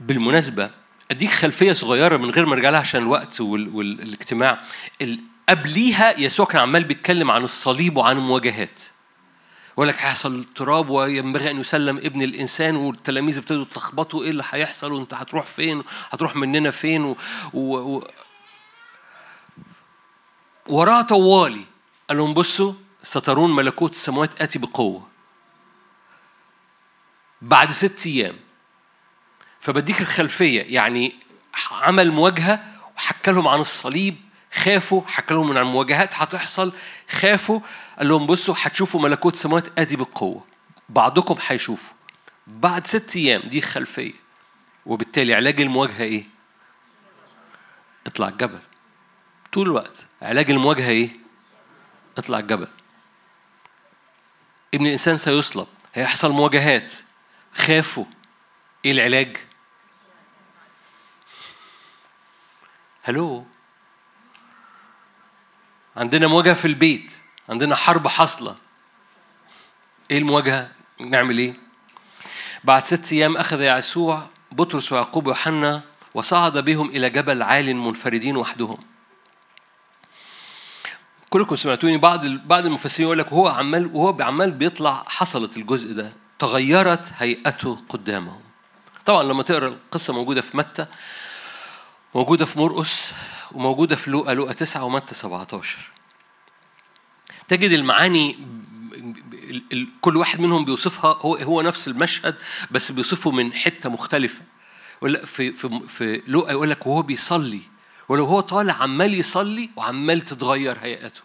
بالمناسبة أديك خلفية صغيرة من غير ما أرجع لها عشان الوقت والاجتماع. قبليها يسوع كان عمال بيتكلم عن الصليب وعن المواجهات. يقول لك هيحصل اضطراب وينبغي أن يسلم ابن الإنسان والتلاميذ ابتدوا يتلخبطوا إيه اللي هيحصل وأنت هتروح فين؟ هتروح مننا فين؟ و... و... و... وراه طوالي. قال لهم بصوا سترون ملكوت السماوات آتي بقوة. بعد ست أيام فبديك الخلفية يعني عمل مواجهة وحكى لهم عن الصليب خافوا حكى لهم عن مواجهات هتحصل خافوا قال لهم بصوا هتشوفوا ملكوت السماوات آدي بالقوة بعضكم هيشوفوا بعد ست أيام دي خلفية وبالتالي علاج المواجهة إيه؟ اطلع الجبل طول الوقت علاج المواجهة إيه؟ اطلع الجبل ابن الإنسان سيصلب هيحصل مواجهات خافوا إيه العلاج؟ هلو عندنا مواجهة في البيت عندنا حرب حاصلة. إيه المواجهة؟ نعمل إيه؟ بعد ست أيام أخذ يسوع بطرس ويعقوب ويوحنا وصعد بهم إلى جبل عال منفردين وحدهم. كلكم سمعتوني بعض بعض المفسرين يقول لك وهو عمال وهو عمال بيطلع حصلت الجزء ده تغيرت هيئته قدامهم طبعا لما تقرأ القصة موجودة في متى موجودة في مرقس وموجودة في لوقا لوقا 9 ومتى 17 تجد المعاني كل واحد منهم بيوصفها هو هو نفس المشهد بس بيوصفه من حتة مختلفة. في في في لوقا يقول لك وهو بيصلي ولو هو طالع عمال يصلي وعمال تتغير هيئته.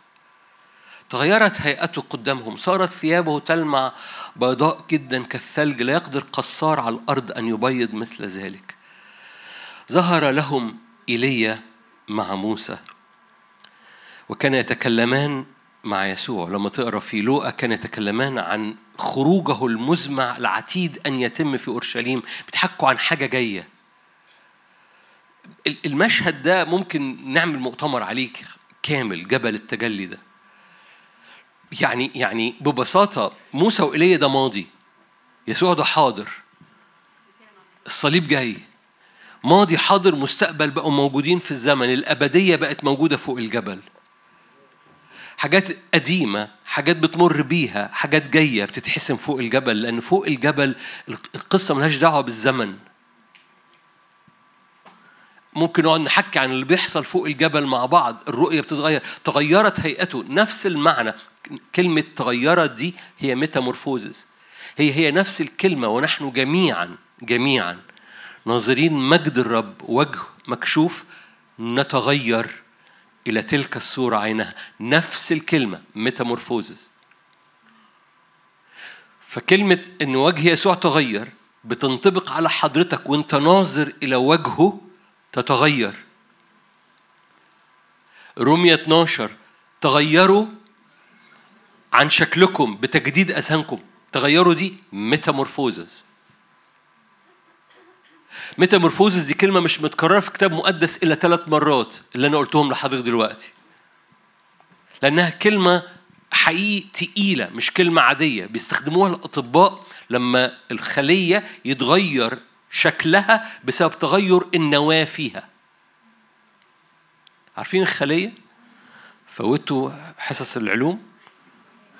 تغيرت هيئته قدامهم. صارت ثيابه تلمع بيضاء جدا كالثلج لا يقدر قصار على الأرض أن يبيض مثل ذلك. ظهر لهم إيليا مع موسى وكان يتكلمان مع يسوع. لما تقرأ في لوقا كان يتكلمان عن خروجه المزمع العتيد أن يتم في أورشليم بيتحكوا عن حاجة جاية. المشهد ده ممكن نعمل مؤتمر عليه كامل جبل التجلي ده. يعني يعني ببساطة موسى وإيليا ده ماضي يسوع ده حاضر الصليب جاي. ماضي حاضر مستقبل بقوا موجودين في الزمن الأبدية بقت موجودة فوق الجبل. حاجات قديمة حاجات بتمر بيها حاجات جاية بتتحسم فوق الجبل لأن فوق الجبل القصة ملهاش دعوة بالزمن. ممكن نقعد نحكي عن اللي بيحصل فوق الجبل مع بعض الرؤية بتتغير تغيرت هيئته نفس المعنى. كلمة تغيرت دي هي ميتامورفوزس. هي هي نفس الكلمة ونحن جميعا جميعا ناظرين مجد الرب وجه مكشوف نتغير إلى تلك الصورة عينها. نفس الكلمة ميتامورفوزس. فكلمة إن وجه يسوع تغير بتنطبق على حضرتك وأنت ناظر إلى وجهه تتغير. رومية 12 تغيروا عن شكلكم بتجديد أذهانكم تغيروا دي ميتامورفوزس. ميتامورفوزس دي كلمة مش متكررة في كتاب مقدس إلا ثلاث مرات اللي أنا قلتهم لحضرتك دلوقتي. لأنها كلمة حقيقي تقيلة مش كلمة عادية. بيستخدموها الأطباء لما الخلية يتغير شكلها بسبب تغير النواة فيها. عارفين الخلية؟ فوتوا حصص العلوم.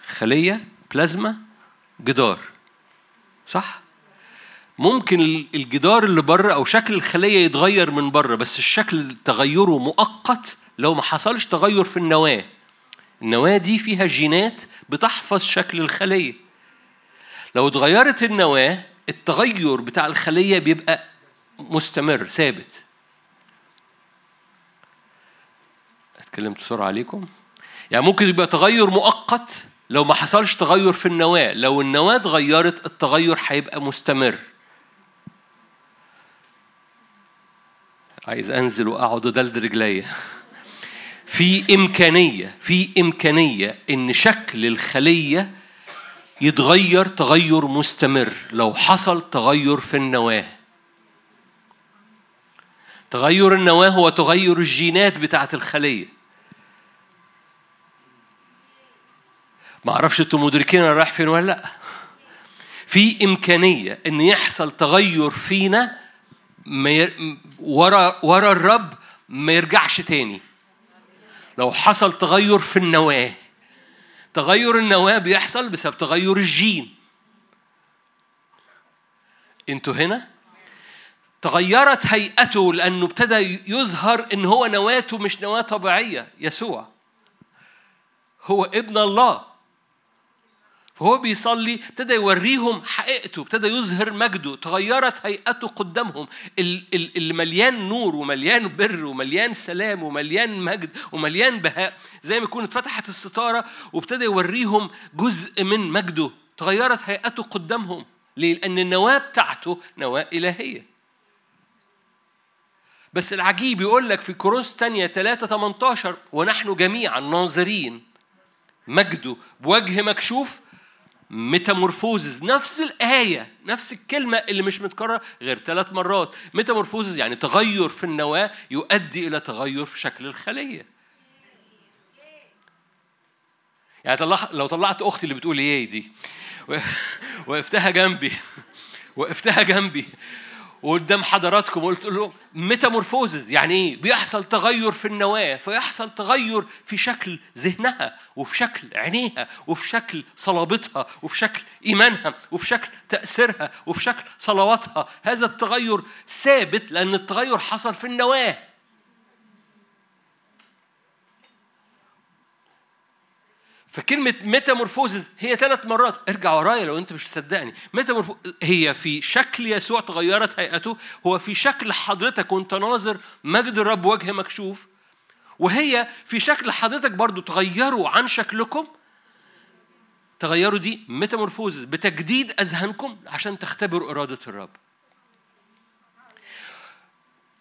خلية بلازما جدار. صح؟ ممكن الجدار اللي بره أو شكل الخلية يتغير من بره بس الشكل تغيره مؤقت لو ما حصلش تغير في النواة. النواة دي فيها جينات بتحفظ شكل الخلية. لو اتغيرت النواة التغير بتاع الخلية بيبقى مستمر ثابت. اتكلمت بسرعة عليكم؟ يعني ممكن يبقى تغير مؤقت لو ما حصلش تغير في النواة. لو النواة اتغيرت التغير هيبقى مستمر. عايز أنزل وأقعد ودلد رجليا. في إمكانية في إمكانية إن شكل الخلية يتغير تغير مستمر. لو حصل تغير في النواة. تغير النواة هو تغير الجينات بتاعة الخلية. ما أعرفش أنتم مدركين أنا رايح فين ولا لأ. في إمكانية إن يحصل تغير فينا ورا ورا الرب ما يرجعش تاني. لو حصل تغير في النواة تغير النواة بيحصل بسبب تغير الجين. أنتوا هنا؟ تغيرت هيئته لأنه ابتدى يظهر إن هو نواته مش نواة طبيعية يسوع. هو ابن الله. فهو بيصلي ابتدى يوريهم حقيقته ابتدى يظهر مجده تغيرت هيئته قدامهم. اللي مليان نور ومليان بر ومليان سلام ومليان مجد ومليان بهاء زي ما يكون اتفتحت الستارة وابتدى يوريهم جزء من مجده تغيرت هيئته قدامهم. ليه؟ لأن النواة بتاعته نواة إلهية. بس العجيب يقول لك في كورنثوس تانية 3 18 ونحن جميعا ناظرين مجده بوجه مكشوف metamorphosis نفس الآية نفس الكلمة اللي مش متكررة غير ثلاث مرات. metamorphosis يعني تغير في النواة يؤدي إلى تغير في شكل الخلية. يعني لو طلعت أختي اللي بتقول إيه دي؟ وقفتها جنبي. وقفتها جنبي. وقدام حضراتكم وقلت له ميتامورفوزز يعني إيه؟ بيحصل تغير في النواة فيحصل تغير في شكل ذهنها وفي شكل عينيها وفي شكل صلابتها وفي شكل إيمانها وفي شكل تأثيرها وفي شكل صلواتها هذا التغير ثابت لأن التغير حصل في النواة فكلمة metamorphosis هي ثلاث مرات. ارجع ورايا لو انت مش مصدقني. هي في شكل يسوع تغيرت هيئته هو في شكل حضرتك وانت ناظر مجد الرب وجه مكشوف وهي في شكل حضرتك برضو تغيروا عن شكلكم. تغيروا دي metamorphosis بتجديد أذهانكم عشان تختبروا إرادة الرب.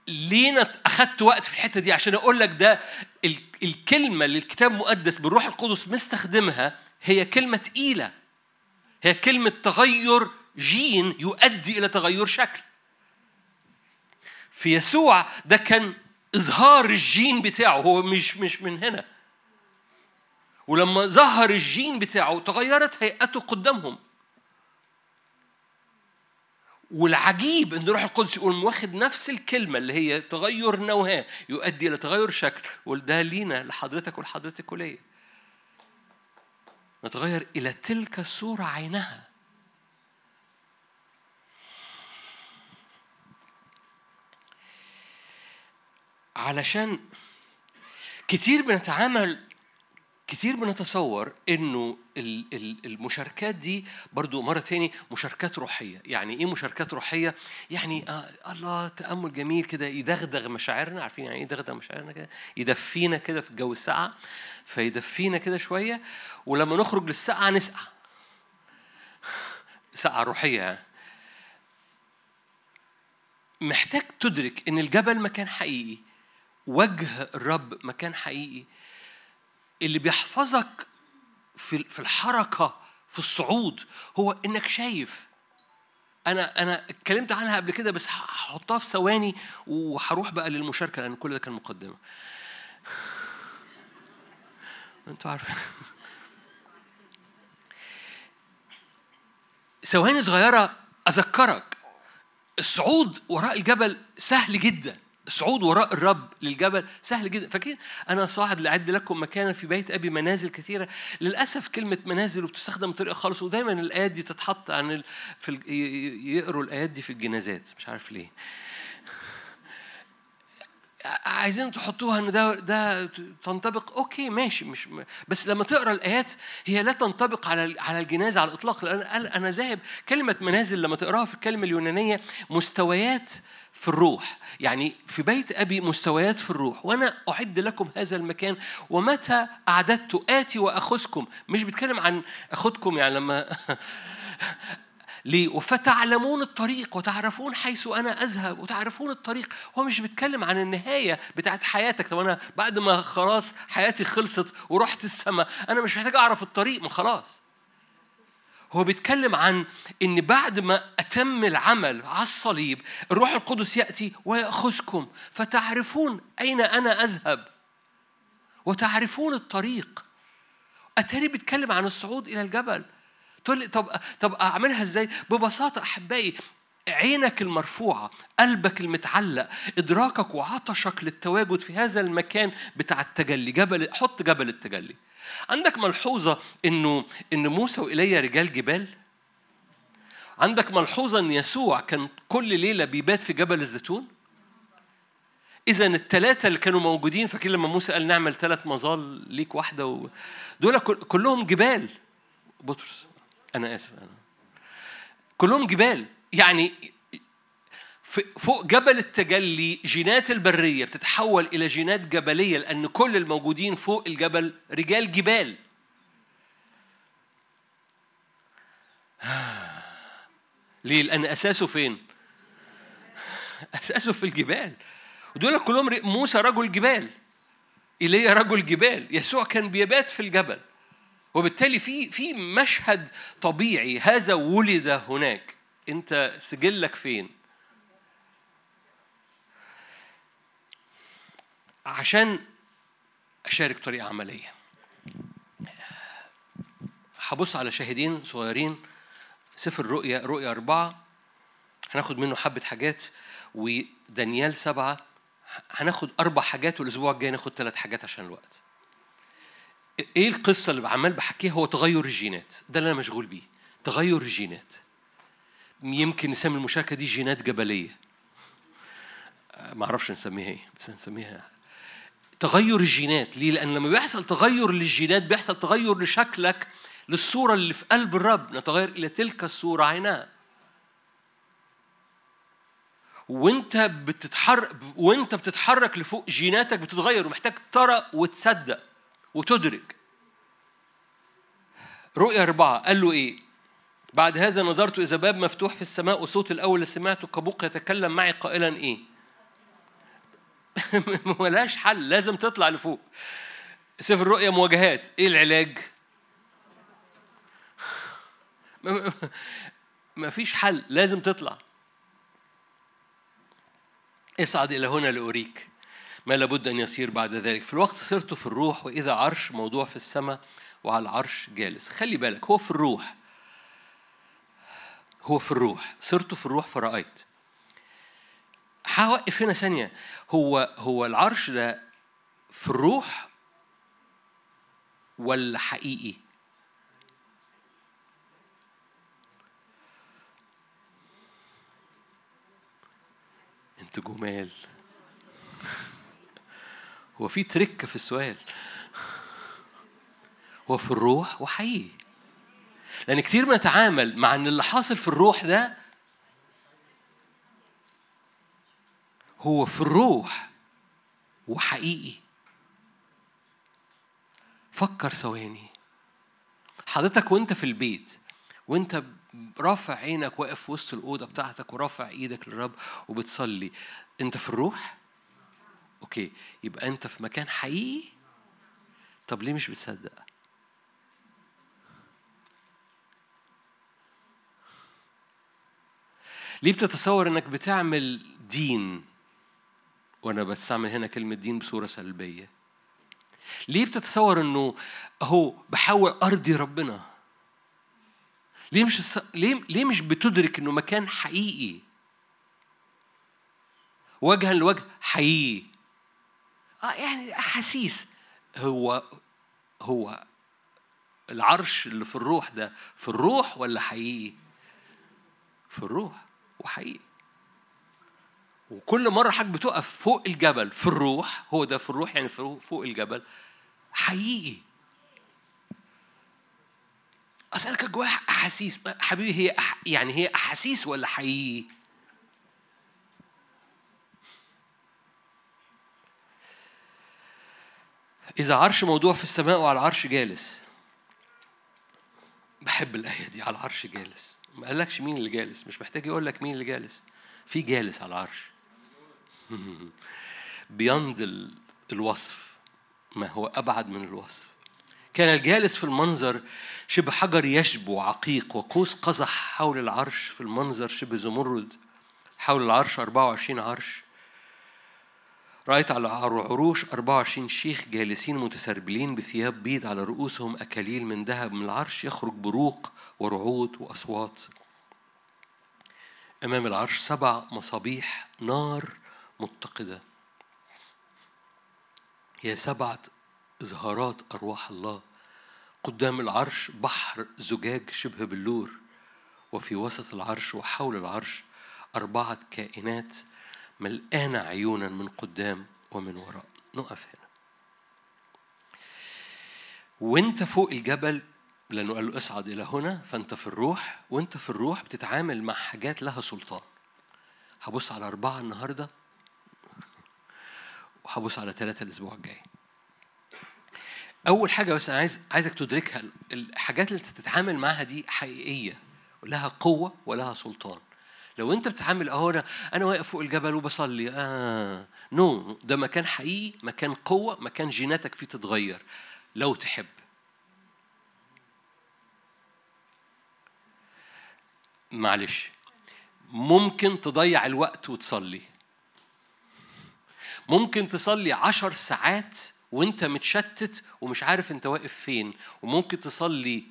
ليه أخدت وقت في الحتة دي عشان أقول لك ده الكلمة اللي الكتاب المقدس بالروح القدس مستخدمها هي كلمة تقيلة. هي كلمة تغير جين يؤدي إلى تغير شكل. في يسوع ده كان إظهار الجين بتاعه هو مش مش من هنا. ولما ظهر الجين بتاعه تغيرت هيئته قدامهم. والعجيب إن الروح القدس يقول واخد نفس الكلمة اللي هي تغير نواه يؤدي إلى تغير شكل. وده لينا لحضرتك ولحضرتك وليا نتغير إلى تلك الصورة عينها. علشان كتير بنتعامل كتير بنتصور إنه المشاركات دي برضو مرة تاني مشاركات روحية. يعني إيه مشاركات روحية؟ يعني آه الله تأمل جميل كده يدغدغ مشاعرنا عارفين يعني إيه يدغدغ مشاعرنا كده؟ يدفينا كده في الجو الساعة فيدفينا كده شوية ولما نخرج للساعة نسقع. ساعة روحية. محتاج تدرك إن الجبل مكان حقيقي وجه الرب مكان حقيقي. اللي بيحفظك في في الحركة في الصعود هو إنك شايف. أنا أنا اتكلمت عنها قبل كده بس هحطها في ثواني وهروح بقى للمشاركة لأن كل ده كان مقدمة. أنتوا عارفين. ثواني صغيرة أذكرك. الصعود وراء الجبل سهل جدا. الصعود وراء الرب للجبل سهل جدا. فاكرين؟ أنا صاعد لأعد لكم مكانا في بيت أبي منازل كثيرة. للأسف كلمة منازل وبتستخدم بطريقة خالص ودايما الآيات دي تتحط عن ال... في ال... يقروا الآيات دي في الجنازات. مش عارف ليه. عايزين تحطوها إن ده ده تنطبق؟ أوكي ماشي مش بس لما تقرأ الآيات هي لا تنطبق على على الجنازة على الإطلاق. لأن أنا ذاهب. كلمة منازل لما تقراها في الكلمة اليونانية مستويات في الروح. يعني في بيت أبي مستويات في الروح. وأنا أعد لكم هذا المكان ومتى أعددت؟ آتي وأخذكم. مش بتكلم عن أخذكم يعني لما ليه؟ وفتعلمون الطريق وتعرفون حيث أنا أذهب وتعرفون الطريق. هو مش بيتكلم عن النهاية بتاعت حياتك. طب أنا بعد ما خلاص حياتي خلصت ورحت السماء أنا مش محتاج أعرف الطريق. ما خلاص. هو بيتكلم عن إن بعد ما أتم العمل على الصليب الروح القدس يأتي ويأخذكم فتعرفون أين أنا أذهب؟ وتعرفون الطريق. أتاري بيتكلم عن الصعود إلى الجبل. تقول لي طب طب أعملها إزاي؟ ببساطة أحبائي عينك المرفوعة قلبك المتعلق إدراكك وعطشك للتواجد في هذا المكان بتاع التجلي جبل حط جبل التجلي. عندك ملحوظة إنه إن موسى وإيليا رجال جبال؟ عندك ملحوظة إن يسوع كان كل ليلة بيبات في جبل الزيتون؟ إذا الثلاثة اللي كانوا موجودين فاكر لما موسى قال نعمل ثلاث مظال ليك واحدة و... دول كلهم جبال. بطرس أنا آسف أنا. كلهم جبال. يعني فوق جبل التجلي جينات البرية بتتحول إلى جينات جبلية لأن كل الموجودين فوق الجبل رجال جبال. ليه؟ لأن أساسه فين؟ أساسه في الجبال. ودول كلهم موسى رجل جبال. إيليا رجل جبال. يسوع كان بيبات في الجبل. وبالتالي في في مشهد طبيعي هذا ولد هناك. أنت سجلك فين؟ عشان أشارك طريقه عملية هبص على شاهدين صغيرين سفر الرؤيا رؤيا أربعة هناخد منه حبة حاجات ودانيال سبعة هناخد أربع حاجات والأسبوع الجاي ناخد ثلاث حاجات عشان الوقت. إيه القصة اللي عمال بحكيها هو تغير الجينات، ده اللي أنا مشغول بيه. تغير الجينات. يمكن نسمي المشاركة دي جينات جبلية. ما أعرفش نسميها إيه، بس نسميها تغير الجينات، ليه؟ لأن لما بيحصل تغير للجينات بيحصل تغير لشكلك للصورة اللي في قلب الرب، نتغير إلى تلك الصورة عينها. وانت بتتحرك وانت بتتحرك لفوق جيناتك بتتغير ومحتاج ترى وتصدق وتدرك رؤيا أربعة قال له إيه؟ بعد هذا نظرت إذا باب مفتوح في السماء وصوت الأول سمعته كبوق يتكلم معي قائلا إيه؟ ملاش حل لازم تطلع لفوق. سفر الرؤيا مواجهات. إيه العلاج؟ ما فيش حل لازم تطلع. اصعد إلى هنا لأريك. ما لابد أن يصير بعد ذلك. في الوقت صرت في الروح وإذا عرش موضوع في السماء وعلى العرش جالس. خلي بالك هو في الروح. هو في الروح. صرت في الروح فرأيت. هوقف هنا ثانية. هو هو العرش ده في الروح ولا حقيقي؟ انت جمال. هو في تركة في السؤال. هو في الروح وحقيقي. لأن كتير بنتعامل مع إن اللي حاصل في الروح ده هو في الروح وحقيقي فكر ثواني حضرتك وانت في البيت وانت رافع عينك واقف وسط الأوضة بتاعتك ورافع إيدك للرب وبتصلي أنت في الروح؟ أوكي يبقى أنت في مكان حقيقي؟ طب ليه مش بتصدق؟ ليه بتتصور انك بتعمل دين وأنا بستعمل هنا كلمة دين بصورة سلبية. ليه بتتصور إنه أهو بحاول أرضي ربنا؟ ليه مش. ليه ليه مش بتدرك إنه مكان حقيقي؟ وجها لوجه حقيقي. آه يعني أحاسيس. هو هو العرش اللي في الروح ده في الروح ولا حقيقي؟ في الروح وحقيقي. وكل مرة حضرتك بتقف فوق الجبل في الروح هو ده في الروح يعني فوق الجبل حقيقي. أسألك جواها أحاسيس حبيبي هي أح... يعني هي أحاسيس ولا حقيقي؟ إذا عرش موضوع في السماء وعلى العرش جالس. بحب الآية دي على العرش جالس. ما قالكش مين اللي جالس مش محتاج يقول لك مين اللي جالس. في جالس على العرش. بيند الوصف. ما هو أبعد من الوصف. كان الجالس في المنظر شبه حجر يشبو عقيق وقوس قزح حول العرش في المنظر شبه زمرد حول العرش 24 عرش. رأيت على عروش 24 شيخ جالسين متسربلين بثياب بيض على رؤوسهم أكاليل من ذهب من العرش يخرج بروق ورعود وأصوات. أمام العرش سبع مصابيح نار متقدة هي سبعة إظهارات أرواح الله. قدام العرش بحر زجاج شبه بلور. وفي وسط العرش وحول العرش أربعة كائنات ملقانة عيونا من قدام ومن وراء. نقف هنا. وانت فوق الجبل لأنه قال له اصعد إلى هنا فأنت في الروح وأنت في الروح بتتعامل مع حاجات لها سلطان. هبص على أربعة النهاردة وهبص على ثلاثة الأسبوع الجاي. أول حاجة بس أنا عايز عايزك تدركها الحاجات اللي تتعامل معاها دي حقيقية لها قوة ولها سلطان. لو أنت بتتعامل أهو أنا أنا واقف فوق الجبل وبصلي آه نو ده مكان حقيقي مكان قوة مكان جيناتك فيه تتغير لو تحب. معلش ممكن تضيع الوقت وتصلي. ممكن تصلي عشر ساعات وانت متشتت ومش عارف انت واقف فين وممكن تصلي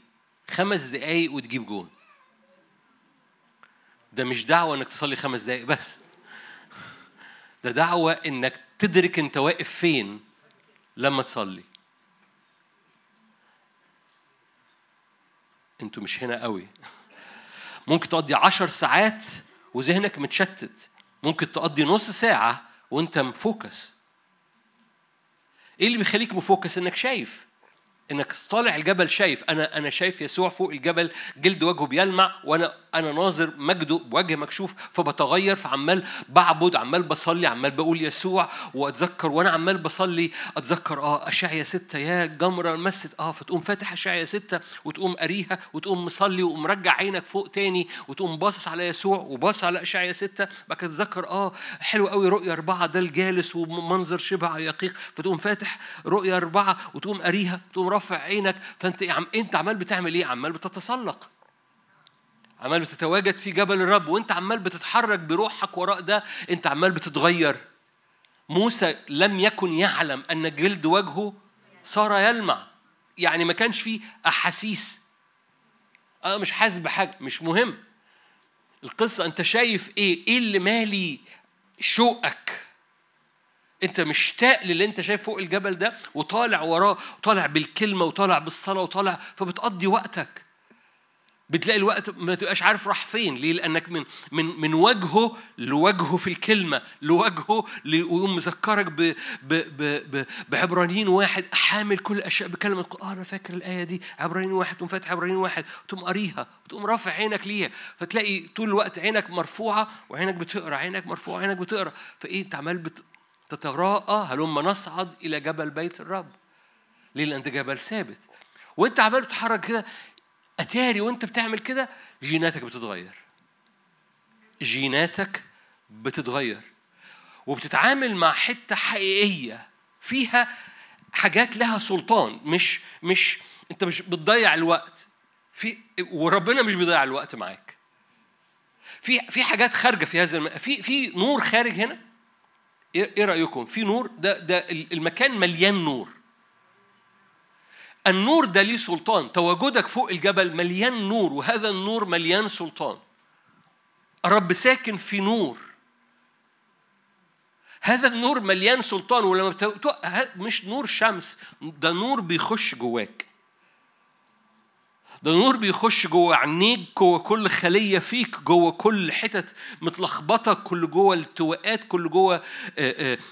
خمس دقايق وتجيب جون. ده مش دعوة انك تصلي خمس دقايق بس. ده دعوة انك تدرك انت واقف فين لما تصلي. أنتوا مش هنا قوي. ممكن تقضي عشر ساعات وذهنك متشتت. ممكن تقضي نص ساعة وانت مفوكس. إيه اللي بيخليك مفوكس؟ إنك شايف. إنك طالع الجبل شايف. أنا أنا شايف يسوع فوق الجبل جلد وجهه بيلمع وأنا أنا ناظر مجده بوجه مكشوف فبتغير فعمال بعبد عمال بصلي عمال بقول يسوع وأتذكر وأنا عمال بصلي أتذكر آه اشعيا ستة يا جمرة مست آه فتقوم فاتح اشعيا ستة وتقوم قاريها وتقوم مصلي ومرجع عينك فوق تاني وتقوم باصص على يسوع وباصص على اشعيا ستة. بعد كده تتذكر آه حلو قوي رؤيا أربعة ده الجالس ومنظر شبه يقيق. فتقوم فاتح رؤيا أربعة وتقوم قاريها وتقوم رافع عينك فانت عم انت عمال بتعمل إيه؟ عمال بتتسلق. عمال بتتواجد في جبل الرب وانت عمال بتتحرك بروحك وراء ده انت عمال بتتغير. موسى لم يكن يعلم أن جلد وجهه صار يلمع. يعني ما كانش فيه أحاسيس. أنا مش حاسس بحاجة مش مهم. القصة أنت شايف إيه؟ إيه اللي مالي شوقك؟ انت مشتاق للي انت شايف فوق الجبل ده وطالع وراه وطالع بالكلمة وطالع بالصلاة وطالع فبتقضي وقتك. بتلاقي الوقت ما تبقاش عارف راح فين. ليه؟ لأنك من من من وجهه لوجهه في الكلمة لوجهه ويقوم مذكرك ب ب ب بعبرانيين واحد حامل كل الأشياء بكلمه آه أنا فاكر الآية دي عبرانيين واحد تقوم فاتح عبرانيين واحد تقوم قاريها وتقوم رافع عينك ليها. فتلاقي طول الوقت عينك مرفوعة وعينك بتقرأ عينك مرفوعة عينك بتقرأ. فإيه؟ أنت عمال بت تتراءى هلما نصعد إلى جبل بيت الرب. ليه؟ لأن ده جبل ثابت. وأنت عمال بتتحرك كده. أتاري وأنت بتعمل كده جيناتك بتتغير. جيناتك بتتغير. وبتتعامل مع حتة حقيقية فيها حاجات لها سلطان. مش مش أنت مش بتضيع الوقت. في وربنا مش بيضيع الوقت معاك. في في حاجات خارجة في هذا الم... في في نور خارج هنا. إيه رأيكم؟ في نور ده ده المكان مليان نور. النور ده ليه سلطان. تواجدك فوق الجبل مليان نور وهذا النور مليان سلطان. الرب ساكن في نور. هذا النور مليان سلطان ولما بتو... مش نور شمس ده نور بيخش جواك. ده نور بيخش جوه عينيك جوه كل خلية فيك جوه كل حتت متلخبطة كل جوه التواءات كل جوه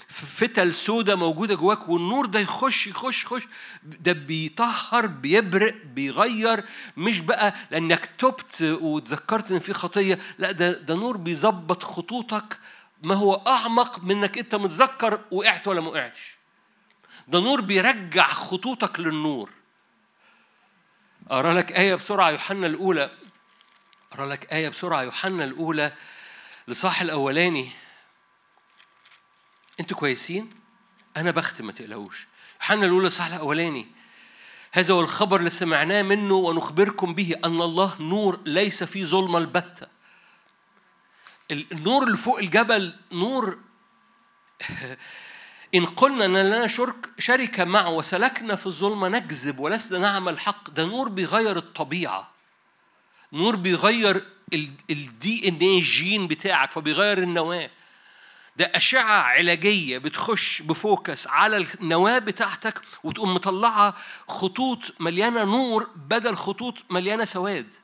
فتل سودة موجودة جواك والنور ده يخش يخش يخش. ده بيطهر بيبرق بيغير. مش بقى لأنك تبت وتذكرت إن في خطية لا ده ده نور بيظبط خطوطك. ما هو أعمق من انك أنت متذكر وقعت ولا ما وقعتش. ده نور بيرجع خطوطك للنور. أقرأ لك آية بسرعة يوحنا الأولى. أقرأ لك آية بسرعة يوحنا الأولى لصاح الأولاني. أنتوا كويسين؟ أنا بختم ما تقلقوش. يوحنا الأولى لصاح الأولاني. هذا هو الخبر اللي سمعناه منه ونخبركم به أن الله نور ليس فيه ظلمة البتة. النور اللي فوق الجبل نور إن قلنا أن لنا شرك شركة معه وسلكنا في الظلمة نكذب ولسنا نعمل حق ده نور بيغير الطبيعة. نور بيغير ال DNA جين بتاعك فبيغير النواة. ده أشعة علاجية بتخش ب focus على النواة بتاعتك وتقوم مطلعة خطوط مليانة نور بدل خطوط مليانة سواد.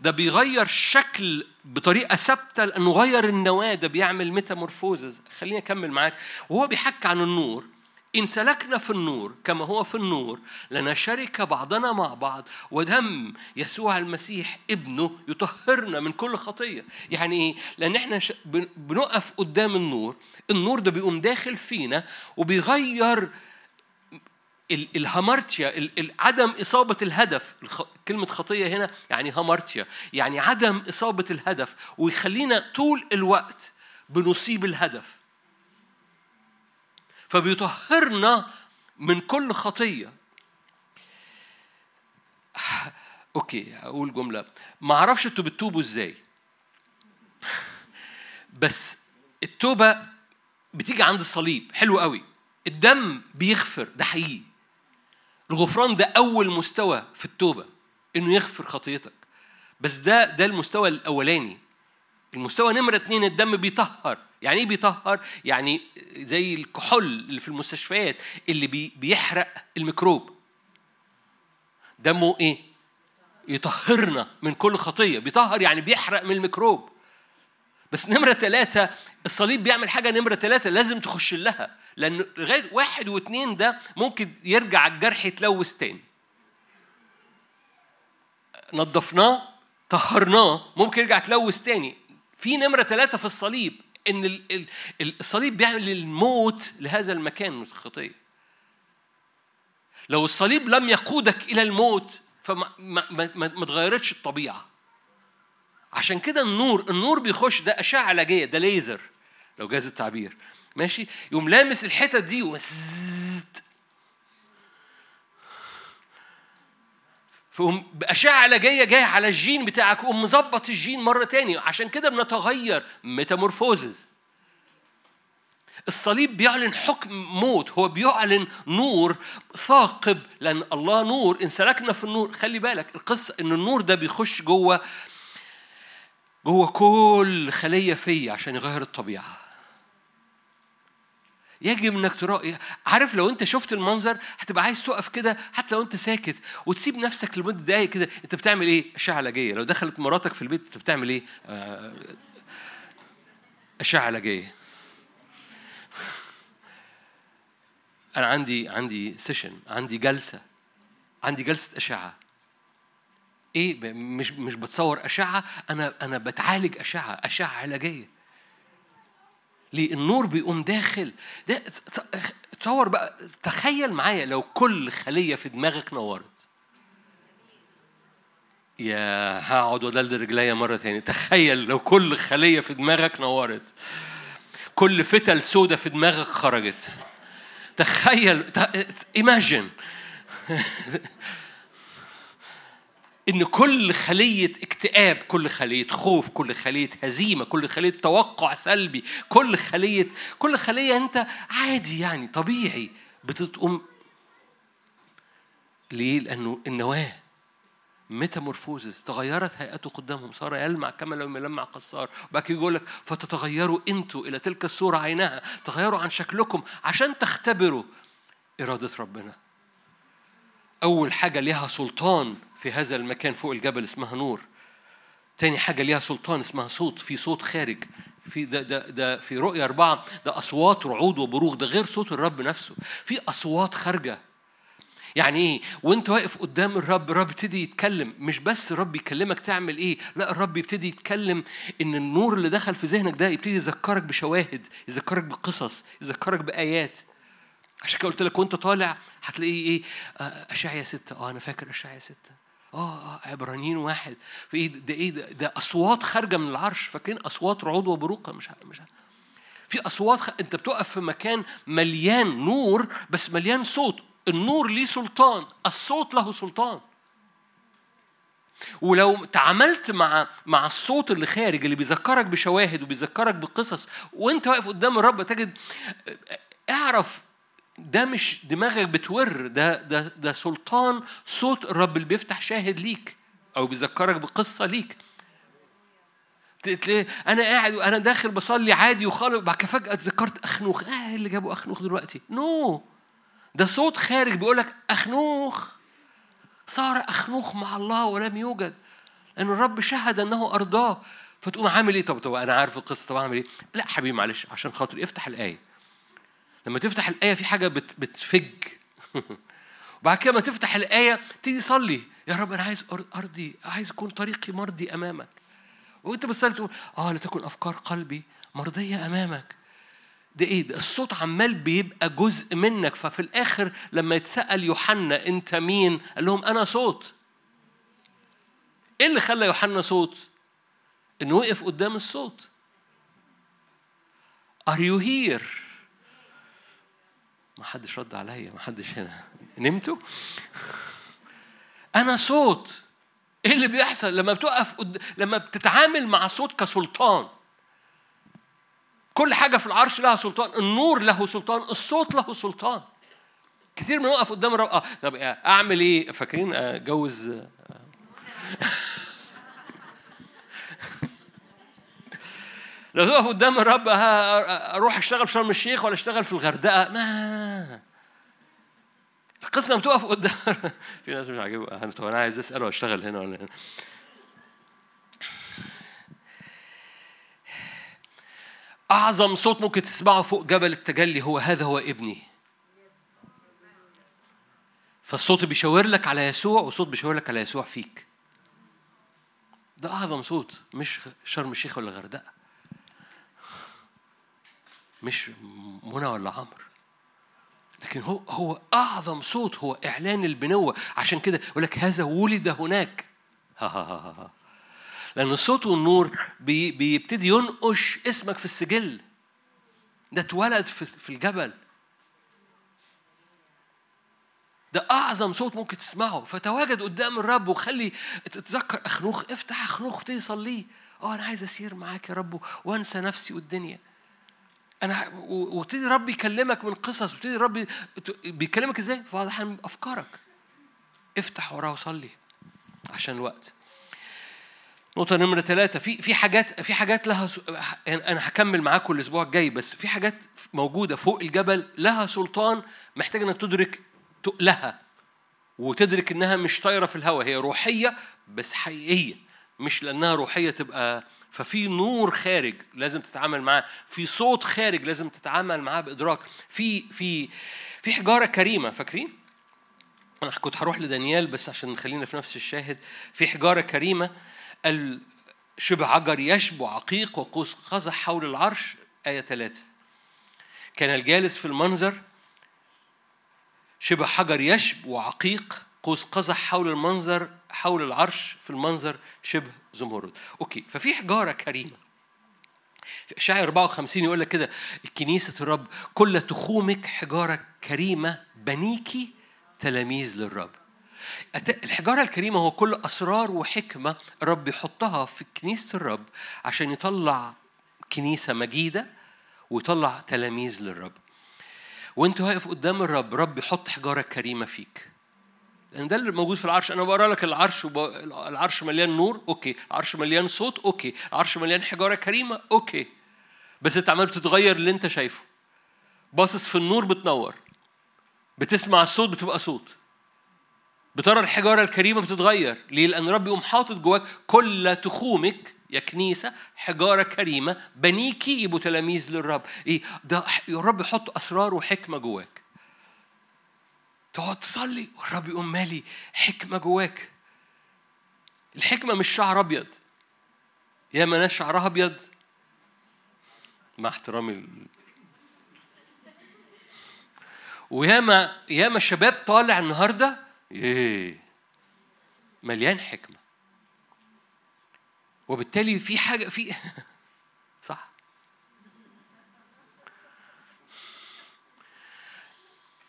ده بيغير شكل بطريقة ثابتة لأنه غير النواة ده بيعمل metamorphosis خليني أكمل معاك. وهو بيحكي عن النور. إن سلكنا في النور كما هو في النور لنشارك بعضنا مع بعض ودم يسوع المسيح ابنه يطهرنا من كل خطية. يعني إيه؟ لأن إحنا بنقف قدام النور. النور ده بيقوم داخل فينا وبيغير الهامارتيا عدم إصابة الهدف كلمة خطية هنا يعني هامارتيا يعني عدم إصابة الهدف ويخلينا طول الوقت بنصيب الهدف. فبيطهرنا من كل خطية. أوكي أقول جملة. ما أعرفش أنتوا بتتوبوا إزاي. بس التوبة بتيجي عند الصليب حلو قوي. الدم بيغفر ده حقيقي. الغفران ده أول مستوى في التوبة إنه يغفر خطيتك. بس ده ده المستوى الأولاني. المستوى نمرة اتنين الدم بيطهر. يعني إيه بيطهر؟ يعني زي الكحول اللي في المستشفيات اللي بي بيحرق الميكروب. دمه إيه؟ يطهرنا من كل خطية. بيطهر يعني بيحرق من الميكروب. بس نمرة ثلاثة الصليب بيعمل حاجة نمرة ثلاثة لازم تخش لها. لأن لغاية واحد واثنين ده ممكن يرجع الجرح يتلوث تاني. نظفناه طهرناه ممكن يرجع يتلوث تاني. في نمرة ثلاثة في الصليب إن الصليب بيعمل الموت لهذا المكان من الخطية. لو الصليب لم يقودك إلى الموت فما ما, ما, ما تغيرتش الطبيعة. عشان كده النور النور بيخش ده أشعة علاجية ده ليزر لو جاز التعبير. ماشي؟ يقوم لامس الحتت دي ومزت فقوم بأشعة علاجية جاية على الجين بتاعك قوم مظبط الجين مرة تاني. عشان كده بنتغير metamorphosis. الصليب بيعلن حكم موت هو بيعلن نور ثاقب. لأن الله نور إن سلكنا في النور. خلي بالك القصة إن النور ده بيخش جوه جوه كل خلية فيا عشان يغير الطبيعة. يجب إنك تراقي عارف لو أنت شفت المنظر هتبقى عايز تقف كده حتى لو أنت ساكت وتسيب نفسك لمدة دقايق كده أنت بتعمل إيه؟ أشعة علاجيه لو دخلت مراتك في البيت أنت بتعمل إيه؟ آه، أشعة علاجيه أنا عندي عندي سيشن عندي جلسة عندي جلسة أشعة. إيه؟ مش مش بتصور أشعة أنا أنا بتعالج أشعة أشعة علاجية. ليه؟ النور بيقوم داخل. ده تصور بقى تخيل معايا لو كل خلية في دماغك نورت. يا هقعد ودلد رجليا مرة تاني. تخيل لو كل خلية في دماغك نورت. كل فتل سودة في دماغك خرجت. تخيل ايماجن إن كل خلية اكتئاب كل خلية خوف كل خلية هزيمة كل خلية توقع سلبي كل خلية كل خلية أنت عادي يعني طبيعي بتقوم ليه؟ لأنه النواة ميتامورفوزس تغيرت هيئته قدامهم صار يلمع كما لو يلمع قصار. وبعد يقول لك فتتغيروا أنتوا إلى تلك الصورة عينها تغيروا عن شكلكم عشان تختبروا إرادة ربنا. أول حاجة ليها سلطان في هذا المكان فوق الجبل اسمها نور. تاني حاجة ليها سلطان اسمها صوت في صوت خارج. في ده ده ده في رؤية أربعة ده أصوات رعود وبروغ ده غير صوت الرب نفسه. في أصوات خارجة. يعني إيه؟ وأنت واقف قدام الرب الرب يبتدي يتكلم. مش بس الرب يكلمك تعمل إيه لا الرب يبتدي يتكلم إن النور اللي دخل في ذهنك ده يبتدي يذكرك بشواهد يذكرك بقصص يذكرك بآيات. عشان كده قلت لك وانت طالع هتلاقيه إيه؟ آه، اشعيا ستة. آه أنا فاكر اشعيا ستة. آه آه عبرانيين واحد. في إيه؟ ده إيه؟ ده, ده أصوات خارجة من العرش. فاكرين أصوات رعود وبروقة؟ مش مش في أصوات خ... أنت بتقف في مكان مليان نور بس مليان صوت. النور ليه سلطان. الصوت له سلطان. ولو تعاملت مع مع الصوت اللي خارج اللي بيذكرك بشواهد وبيذكرك بقصص وانت واقف قدام الرب تجد اعرف ده مش دماغك بتور ده ده ده سلطان صوت الرب اللي بيفتح شاهد ليك أو بيذكرك بقصة ليك. أنا قاعد وأنا داخل بصلي عادي وخالص بعد كده فجأة اتذكرت أخنوخ. آه اللي جابوا أخنوخ دلوقتي؟ نو. no. ده صوت خارج بيقول لك أخنوخ. صار أخنوخ مع الله ولم يوجد. لأن الرب شهد إنه أرضاه. فتقوم عامل إيه؟ طب طب أنا عارف القصة طب أعمل إيه؟ لا حبيبي معلش عشان خاطر افتح الآية. لما تفتح الآية في حاجة بت بتفج. وبعد كده ما تفتح الآية تيجي صلي يا رب أنا عايز أرضي عايز يكون طريقي مرضي أمامك. وأنت بتصلي تقول آه لتكن أفكار قلبي مرضية أمامك. ده إيه؟ ده الصوت عمال بيبقى جزء منك. ففي الآخر لما يتسأل يوحنا أنت مين؟ قال لهم أنا صوت. إيه اللي خلى يوحنا صوت؟ إنه وقف قدام الصوت. Are you here؟ ما حدش رد عليا ما حدش هنا. نمتوا؟ أنا صوت. إيه اللي بيحصل لما بتقف قد... لما بتتعامل مع صوت كسلطان؟ كل حاجة في العرش لها سلطان النور له سلطان الصوت له سلطان. كثير من وقف قدام الرب آه طب أعمل إيه؟ فاكرين اجوز لو تقف قدام الرب أروح أشتغل في شرم الشيخ ولا أشتغل في الغردقة؟ ما. القصة لما تقف قدام في ناس مش عاجبها طب أنا عايز اساله اشتغل هنا ولا هنا. أعظم صوت ممكن تسمعه فوق جبل التجلي هو هذا هو ابني. فالصوت بيشاور لك على يسوع وصوت بيشاور لك على يسوع فيك. ده أعظم صوت مش شرم الشيخ ولا الغردقة. مش منى ولا عمرو. لكن هو هو أعظم صوت هو إعلان البنوة. عشان كده يقول لك هذا ولد هناك. ها ها ها ها. لأن الصوت والنور بي بيبتدي ينقش اسمك في السجل. ده اتولد في, في الجبل. ده أعظم صوت ممكن تسمعه. فتواجد قدام الرب وخلي تتذكر أخنوخ. افتح أخنوخ وابتدي صليه آه أنا عايز أسير معاك يا رب وأنسى نفسي والدنيا. أنا وابتدي ربي يكلمك من قصص وابتدي ربي بيكلمك إزاي؟ في بعض الأحيان أفكارك. افتح وراه وصلي عشان الوقت. نقطة نمرة ثلاثة في في حاجات في حاجات لها أنا هكمل معاكم الأسبوع الجاي بس في حاجات موجودة فوق الجبل لها سلطان محتاج إنك تدرك تقلها وتدرك إنها مش طايرة في الهواء هي روحية بس حقيقية. مش لأنها روحية تبقى ففي نور خارج لازم تتعامل معاه في صوت خارج لازم تتعامل معاه بإدراك. في في في حجارة كريمة فاكرين؟ أنا كنت هروح لدانيال بس عشان نخلينا في نفس الشاهد. في حجارة كريمة شبه عجر يشبو عقيق وقوس قزح حول العرش. آية ثلاثة كان الجالس في المنظر شبه حجر يشبو عقيق قوس قزح حول المنظر حول العرش في المنظر شبه زمرد. أوكي ففي حجارة كريمة. اشعياء 54 يقول لك كده الكنيسة الرب كل تخومك حجارة كريمة بنيكي تلاميذ للرب. الحجارة الكريمة هو كل أسرار وحكمة الرب يحطها في كنيسة الرب عشان يطلع كنيسة مجيدة ويطلع تلاميذ للرب. وأنت واقف قدام الرب رب يحط حجارة كريمة فيك. لأن ده اللي موجود في العرش. أنا بقرأ لك العرش وب... العرش مليان نور okay. العرش مليان صوت okay. العرش مليان حجارة كريمة okay. بس أنت عمال بتتغير اللي أنت شايفه. باصص في النور بتنور. بتسمع الصوت بتبقى صوت. بترى الحجارة الكريمة بتتغير. ليه؟ لأن رب يقوم حاطط جواك كل تخومك يا كنيسة حجارة كريمة بنيكي يبقوا تلاميذ للرب. إيه؟ ده الرب يحط أسرار وحكمة جواك. تقعد تصلي والرب يقوم مالي حكمة جواك. الحكمة مش شعر أبيض. ياما ناس شعرها أبيض. مع احترامي وياما ياما شباب طالع النهارده إيه مليان حكمة. وبالتالي في حاجة في صح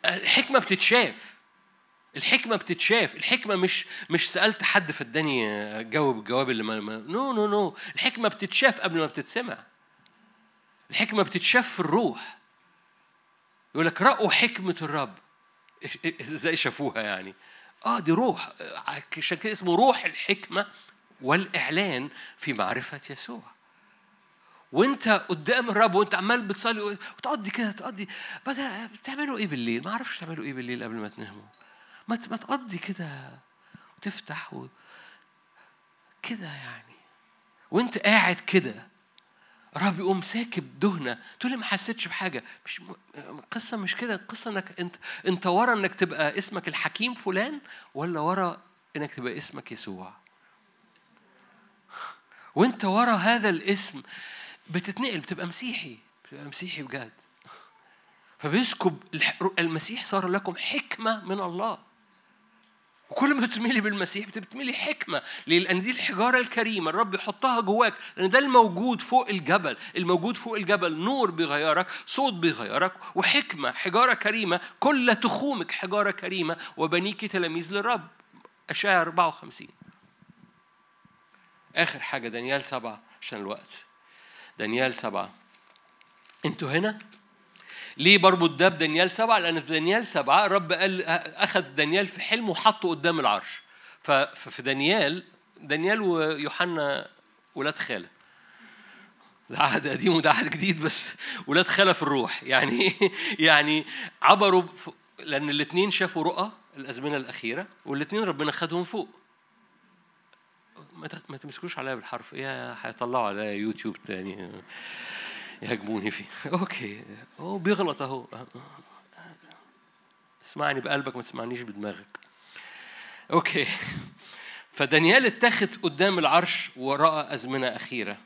الحكمة بتتشاف. الحكمة بتتشاف. الحكمة مش مش سألت حد فاداني جاوب الجواب اللي ما no no no. الحكمة بتتشاف قبل ما بتتسمع. الحكمة بتتشاف في الروح. يقول لك رأوا حكمة الرب. إزاي شافوها يعني؟ آه دي روح. عشان كده اسمه روح الحكمة والإعلان في معرفة يسوع. وانت قدام الرب وانت عمال بتصلي وتقضي كده تقضي. بدا بتعملوا إيه بالليل؟ ما أعرفش تعملوا إيه بالليل قبل ما تناموا. ما ما تقضي كده وتفتح و... كده يعني. وانت قاعد كده. رب يقوم ساكب دهنة. تقول لي ما حسيتش بحاجة. مش القصة مش كده. القصة إنك أنت أنت ورا إنك تبقى اسمك الحكيم فلان ولا ورا إنك تبقى اسمك يسوع؟ وانت ورا هذا الاسم. بتتنقل بتبقى مسيحي بتبقى مسيحي بجد. فبيسكب المسيح صار لكم حكمة من الله. وكل ما بتميلي بالمسيح بتميلي حكمة؟ لأن دي الحجارة الكريمة. الرب يحطها جواك. لأن ده الموجود فوق الجبل. الموجود فوق الجبل نور بيغيرك صوت بيغيرك وحكمة حجارة كريمة. كل تخومك حجارة كريمة. وبنيك تلاميذ للرب. أشعياء 54 آخر حاجة دانيال سبعة عشان الوقت. دانيال سبعة. أنتوا هنا؟ ليه بربط ده بدانيال سبعة؟ لأن في دانيال سبعة الرب قال أخذ دانيال في حلم وحطه قدام العرش. ففي دانيال دانيال ويوحنا ولاد خالة. ده عهد قديم وده عهد جديد بس ولاد خالة في الروح. يعني يعني عبروا لأن الاثنين شافوا رؤى الأزمنة الأخيرة والاثنين ربنا خدهم فوق. ما تمسكوش عليا بالحرف. يا هيطلعوا عليا يوتيوب تاني يهاجموني فيه. okay. هو بيغلط أهو. اسمعني بقلبك ما تسمعنيش بدماغك. okay. فدانيال اتخذ قدام العرش ورأى أزمنة أخيرة.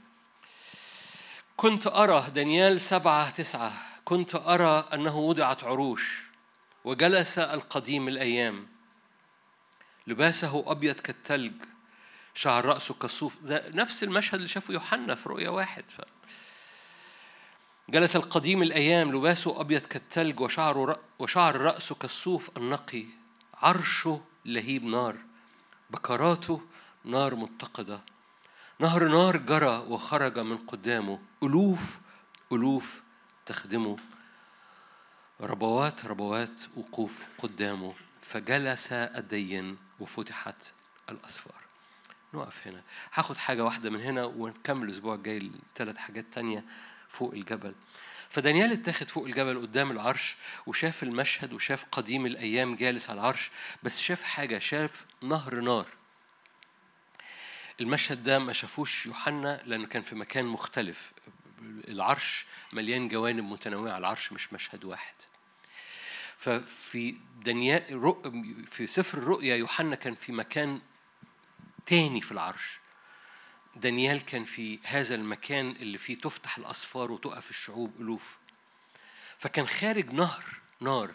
كنت أرى دانيال سبعة تسعة. كنت أرى أنه وضعت عروش وجلس القديم الأيام. لباسه أبيض كالثلج شعر رأسه كالصوف ده نفس المشهد اللي شافه يوحنا في رؤيا واحد. ف... جلس القديم الأيام لباسه أبيض كالثلج وشعره وشعر رأسه كالصوف النقي. عرشه لهيب نار. بكراته نار متقدة. نهر نار جرى وخرج من قدامه. ألوف ألوف تخدمه. ربوات ربوات وقوف قدامه. فجلس الدين وفتحت الأسفار نقف هنا. هاخد حاجة واحدة من هنا ونكمل الأسبوع الجاي ثلاث حاجات تانية فوق الجبل. فدانيال اتاخد فوق الجبل قدام العرش وشاف المشهد وشاف قديم الأيام جالس على العرش بس شاف حاجة شاف نهر نار. المشهد ده ما شافوش يوحنا لأنه كان في مكان مختلف. العرش مليان جوانب متنوعة العرش مش مشهد واحد. ففي دانيال في سفر الرؤيا يوحنا كان في مكان تاني في العرش. دانيال كان في هذا المكان اللي فيه تفتح الأسفار وتقف الشعوب ألوف. فكان خارج نهر نار.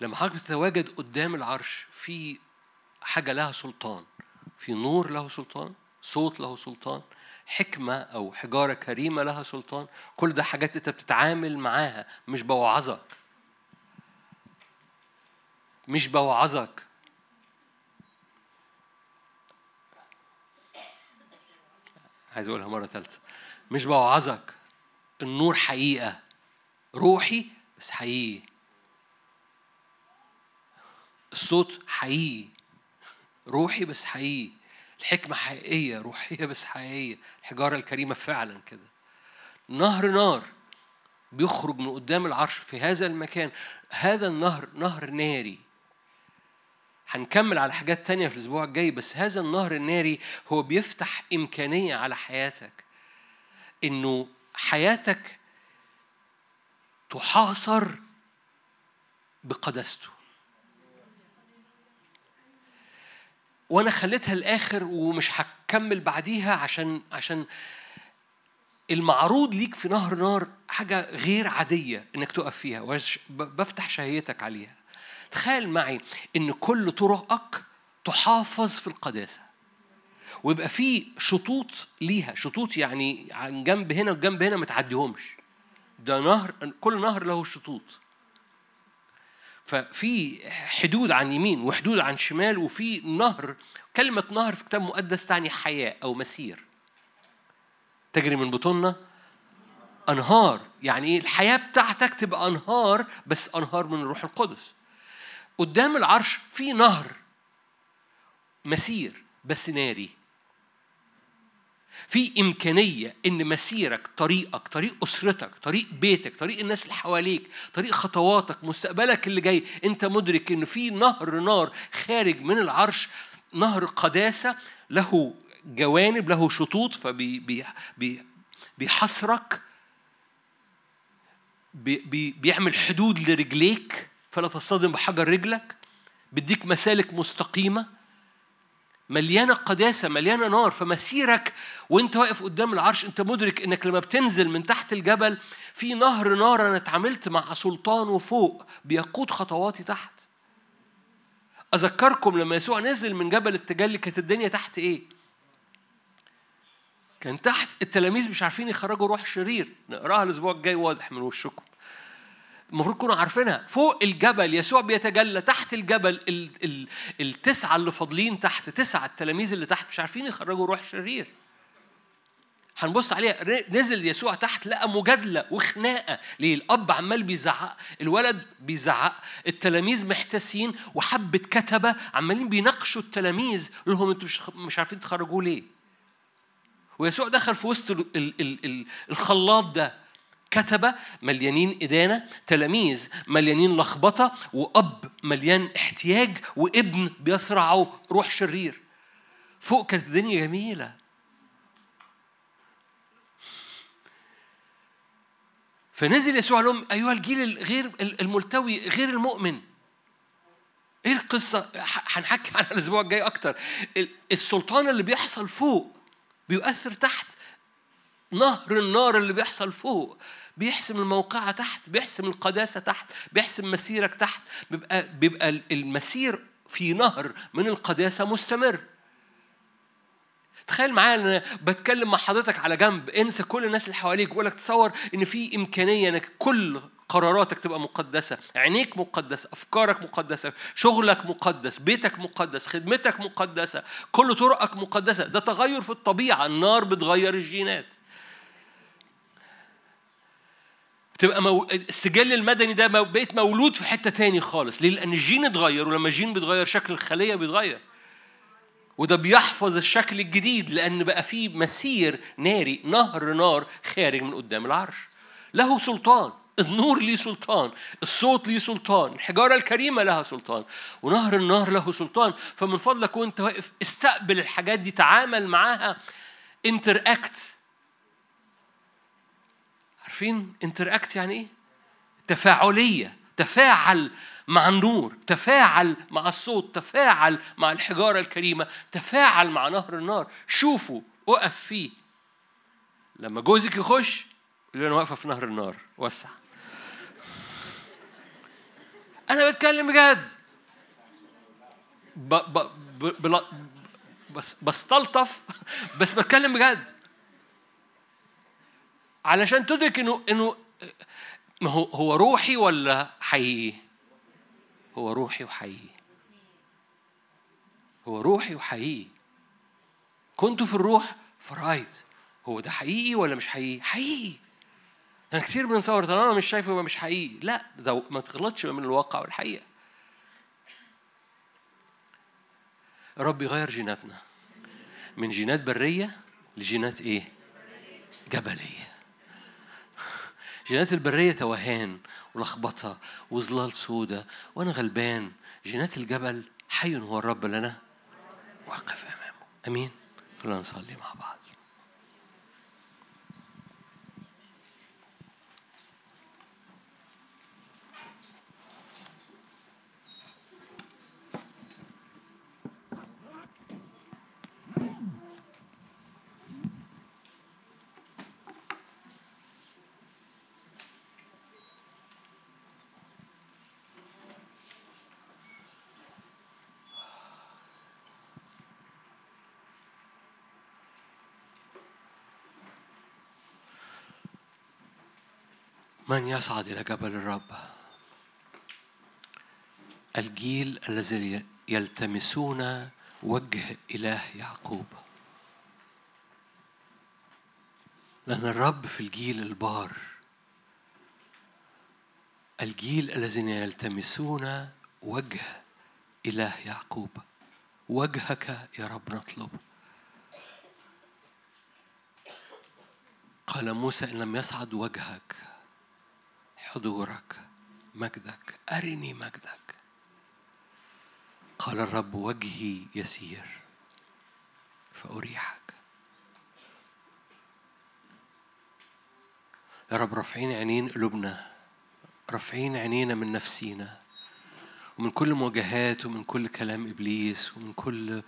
لما حضرتك تتواجد قدام العرش في حاجة لها سلطان. في نور له سلطان صوت له سلطان حكمة أو حجارة كريمة لها سلطان. كل ده حاجات أنت بتتعامل معاها مش بوعظك. مش بوعظك. عايز أقولها مرة ثالثه مش بوعظك النور حقيقة روحي بس حقيقي. الصوت حقيقي. روحي بس حقيقي. الحكمة حقيقية روحية بس حقيقية. الحجارة الكريمة فعلا كده. نهر نار بيخرج من قدام العرش في هذا المكان. هذا النهر نهر ناري. هنكمل على حاجات تانية في الأسبوع الجاي بس هذا النهر الناري هو بيفتح إمكانية على حياتك. إنه حياتك تحاصر بقدسته. وأنا خليتها الآخر ومش هكمل بعديها عشان عشان المعروض ليك في نهر نار حاجة غير عادية إنك تقف فيها بفتح شهيتك عليها. تخيل معي إن كل طرقك تحافظ في القداسة. ويبقى في شطوط ليها. شطوط يعني عن جنب هنا وجنب هنا ما تعديهمش. ده نهر كل نهر له شطوط. ففي حدود عن يمين وحدود عن شمال وفي نهر كلمة نهر في كتاب مقدس تعني حياة أو مسير. تجري من بطوننا؟ أنهار. يعني إيه؟ الحياة بتاعتك تبقى أنهار بس أنهار من الروح القدس. قدام العرش في نهر مسير بس ناري. في إمكانية إن مسيرك طريقك طريق أسرتك طريق بيتك طريق الناس اللي حواليك طريق خطواتك مستقبلك اللي جاي أنت مدرك إن في نهر نار خارج من العرش نهر قداسة له جوانب له شطوط فبيحصرك بي بيعمل حدود لرجليك. فلا تصطدم بحجر رجلك بيديك مسالك مستقيمة مليانة قداسة مليانة نار فمسيرك وانت واقف قدام العرش انت مدرك انك لما بتنزل من تحت الجبل في نهر نار أنا اتعاملت مع سلطانه فوق بيقود خطواتي تحت. أذكركم لما يسوع نزل من جبل التجلي كانت الدنيا تحت إيه؟ كان تحت التلاميذ مش عارفين يخرجوا روح شرير. نقراها الأسبوع الجاي واضح من وشكم. المفروض تكونوا عارفينها. فوق الجبل يسوع بيتجلى تحت الجبل ال ال التسعة اللي فاضلين تحت تسعة التلاميذ اللي تحت مش عارفين يخرجوا روح شرير. هنبص عليها نزل يسوع تحت لقى مجادلة وخناقة. ليه؟ الأب عمال بيزعق الولد بيزعق التلاميذ محتاسين وحبة كتبة عمالين بيناقشوا التلاميذ لهم أنتوا مش عارفين تخرجوه ليه؟ ويسوع دخل في وسط الخلاط ده. كتبة مليانين إدانة تلاميذ مليانين لخبطة وأب مليان احتياج وابن بيصرعه روح شرير فوق كانت الدنيا جميلة فنزل يسوع لهم أيها الجيل غير الملتوي غير المؤمن إيه القصة؟ هنحكي عنها الأسبوع الجاي أكتر. السلطان اللي بيحصل فوق بيؤثر تحت نهر النار اللي بيحصل فوق بيحسم الموقعة تحت بيحسم القداسة تحت بيحسم مسيرك تحت بيبقى بيبقى المسير في نهر من القداسة مستمر. تخيل معايا أنا بتكلم مع حضرتك على جنب انسى كل الناس اللي حواليك بقول لك تصور إن في إمكانية إنك كل قراراتك تبقى مقدسة عينيك مقدسة أفكارك مقدسة شغلك مقدس بيتك مقدس خدمتك مقدسة كل طرقك مقدسة. ده تغير في الطبيعة النار بتغير الجينات. بتبقى مو... السجل المدني ده بقيت مولود في حتة تاني خالص. ليه؟ لأن الجين اتغير ولما الجين بيتغير شكل الخلية بيتغير. وده بيحفظ الشكل الجديد لأن بقى فيه مسير ناري نهر نار خارج من قدام العرش. له سلطان النور ليه سلطان الصوت ليه سلطان الحجارة الكريمة لها سلطان ونهر النار له سلطان. فمن فضلك وأنت واقف استقبل الحاجات دي تعامل معاها interact عارفين interact يعني إيه؟ تفاعلية تفاعل مع النور تفاعل مع الصوت تفاعل مع الحجارة الكريمة تفاعل مع نهر النار. شوفوا أقف فيه. لما جوزك يخش يقول أنا واقفة في نهر النار. وسع. أنا بتكلم بجد. ب... ب... ب... بس بستلطف بس بتكلم بجد. علشان تدرك إنه إنه ما هو هو روحي ولا حقيقي؟ هو روحي وحقيقي. هو روحي وحقيقي. كنت في الروح فرأيت هو ده حقيقي ولا مش حقيقي؟ حقيقي. أنا كتير بنصور أنا مش شايفه يبقى مش حقيقي، لا ده ما تغلطش من الواقع والحقيقة. رب يغير جيناتنا من جينات برية لجينات إيه؟ جبلية. جينات البرية توهان ولخبطة وظلال سودة وأنا غلبان. جينات الجبل حي هو الرب لنا. واقف أمامه. أمين. خلينا نصلي مع بعض. من يصعد إلى جبل الرب؟ الجيل الذي يلتمسون وجه إله يعقوب. لأن الرب في الجيل البار. الجيل الذين يلتمسون وجه إله يعقوب. وجهك يا رب نطلب. قال موسى إن لم يصعد وجهك. حضورك مجدك أرني مجدك. قال الرب وجهي يسير فأريحك. يا رب رافعين عينين قلوبنا رافعين عينينا من نفسينا ومن كل مواجهات ومن كل كلام إبليس ومن كل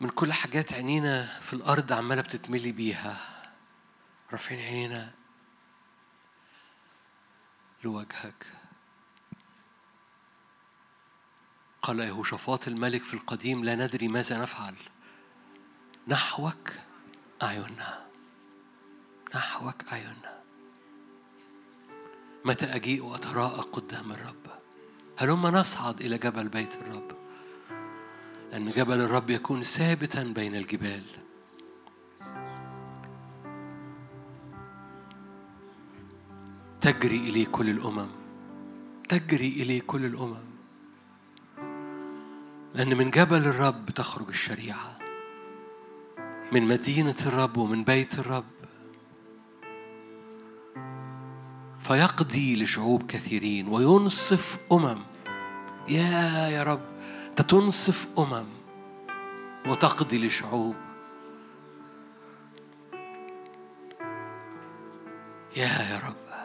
من كل حاجات عينينا في الأرض عمالة بتتملي بيها. رافعين عينينا لوجهك. قال يهوشافاط الملك في القديم لا ندري ماذا نفعل. نحوك أعيننا. نحوك أعيننا. متى أجيء وأتراءى قدام الرب؟ هلما نصعد إلى جبل بيت الرب؟ أن جبل الرب يكون ثابتا بين الجبال. تجري إليه كل الأمم. تجري إليه كل الأمم. لأن من جبل الرب تخرج الشريعة. من مدينة الرب ومن بيت الرب. فيقضي لشعوب كثيرين وينصف أمم. يا يا رب تنصف أمم وتقضي لشعوب. يا يا رب.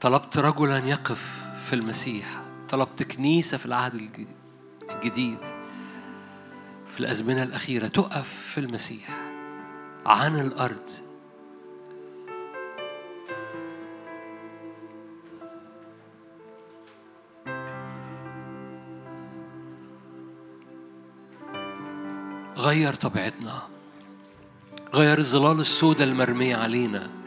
طلبت رجلا يقف في المسيح. طلبت كنيسة في العهد الجديد. في الأزمنة الأخيرة تقف في المسيح. عن الأرض. غير طبيعتنا. غير الظلال السوداء المرمية علينا.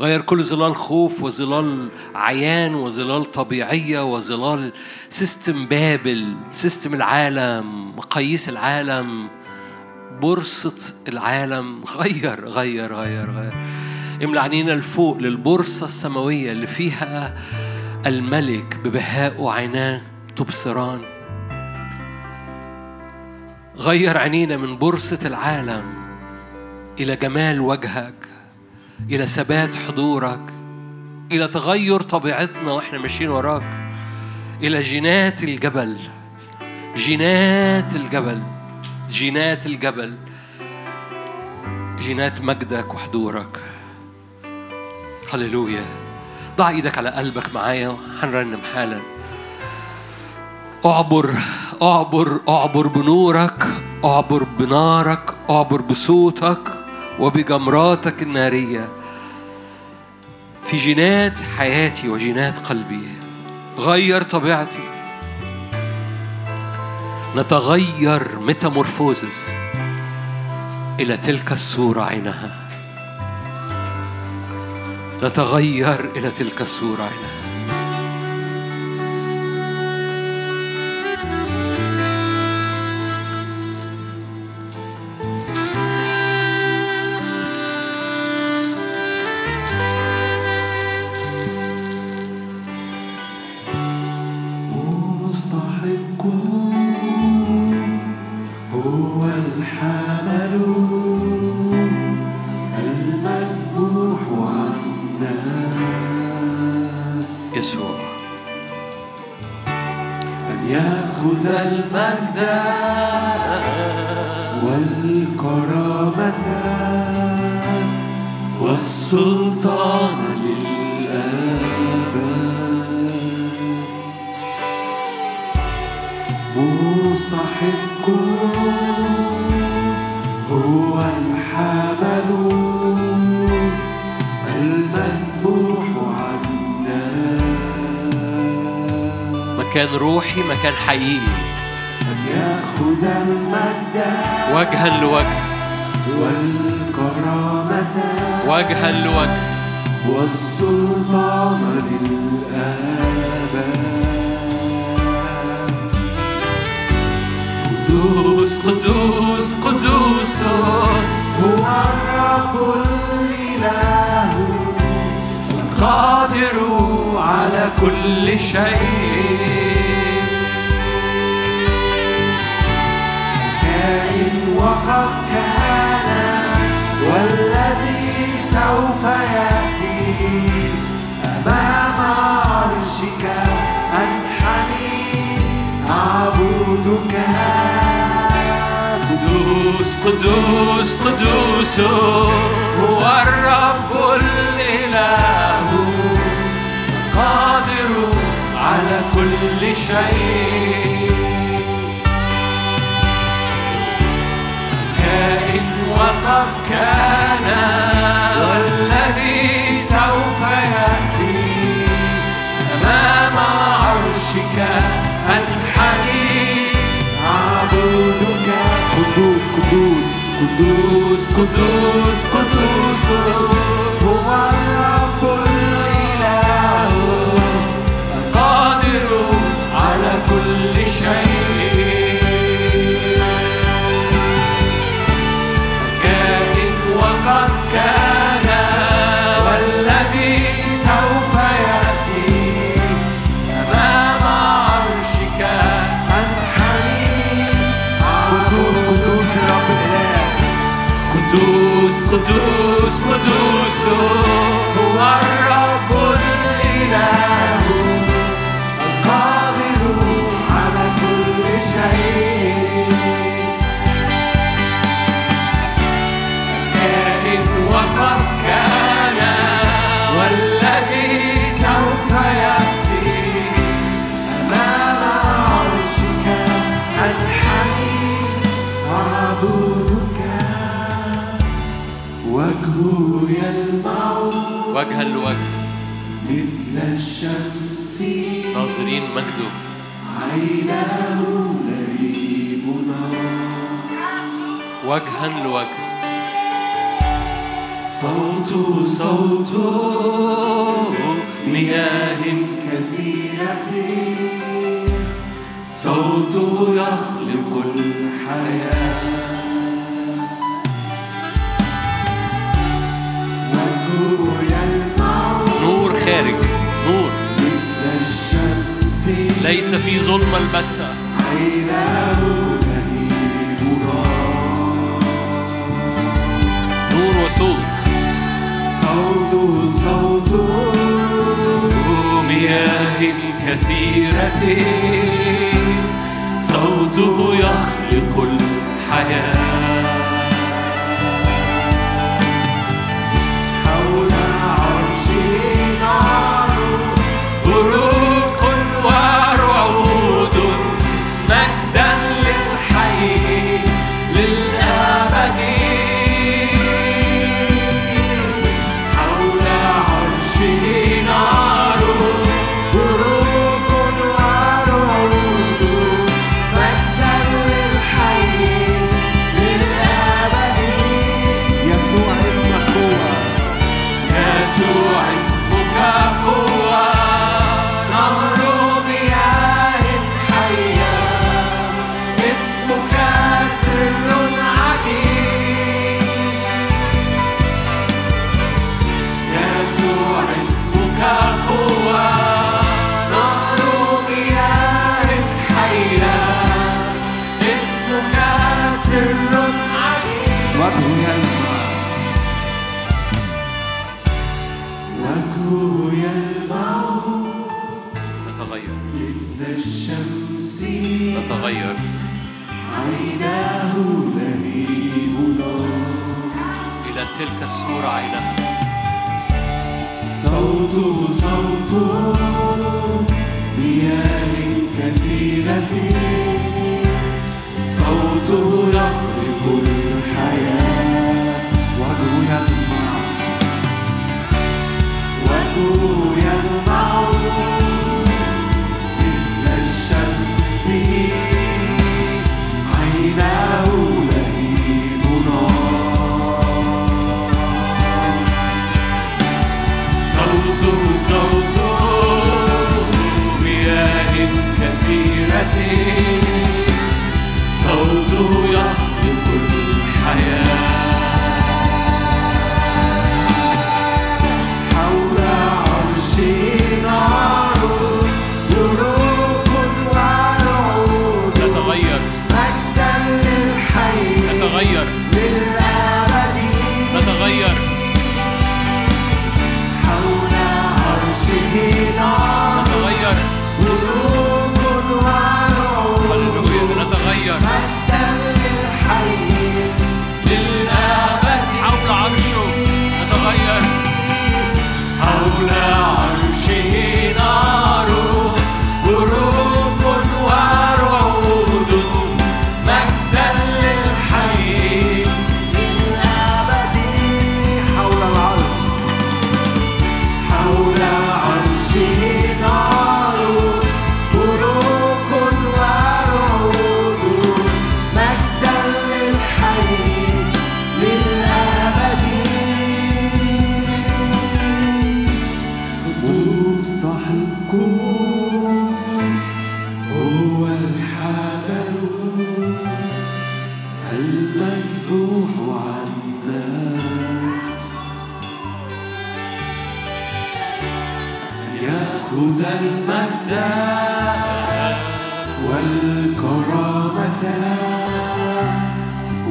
غير كل ظلال خوف وظلال عيان وظلال طبيعية وظلال system بابل system العالم مقاييس العالم بورصة العالم. غير غير غير غير. املى عينينا لفوق للبورصة السماوية اللي فيها الملك ببهاء وعيناه تبصران. غير عينينا من بورصة العالم إلى جمال وجهك. إلى ثبات حضورك إلى تغير طبيعتنا وإحنا ماشيين وراك إلى جينات الجبل جينات الجبل جينات الجبل جينات مجدك وحضورك. هللويا. ضع إيدك على قلبك معايا هنرنم حالا. اعبر اعبر اعبر بنورك اعبر بنارك اعبر بصوتك. وبجمراتك النارية في جينات حياتي وجينات قلبي. غير طبيعتي. نتغير ميتامورفوزز إلى تلك الصورة عينها. نتغير إلى تلك الصورة عينها. مكان حقيقي. يأخذ المجد. وجها لوجه. والكرامة. وجها لوجه. والسلطان للآباء قدوس قدوس قدوس. هو الرب الإله. القادر على كل شيء. كائن وقد كان والذي سوف يأتي قدوس قدوس هو الرب الإله. قادر على كل شيء. كائن وقد كان والذي Kudus, Kudus, Kudus, 主，不忘。يلمع وجها لوجه مثل الشمس. ناظرين مجده عيناه نريب وجها لوجه. صوته صوت مياه كثيرة. صوته يخطر ليس في ظلم البتة. نور وصوت. صوت صوت. مياه كثيرة. صوته يخلق الحياة. كثيرة. صوته يخرق so do your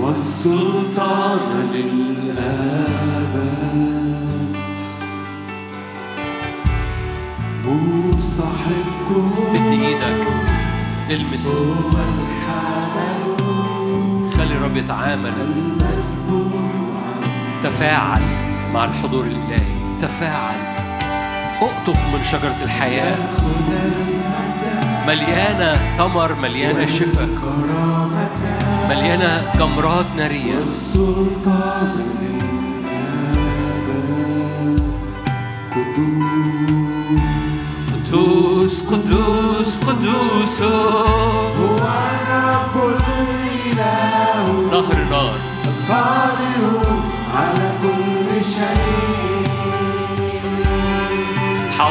والسلطان مستحق مد إيدك المس هو الحمل خلي الرب يتعامل. تفاعل مع الحضور الإلهي. تفاعل. أقطف من خذ المجد مليانة ثمر مليانة شفاء مليانة جمرات قدوس قدوس قدوس قدوس هو الرب الإله نهر نار. القادر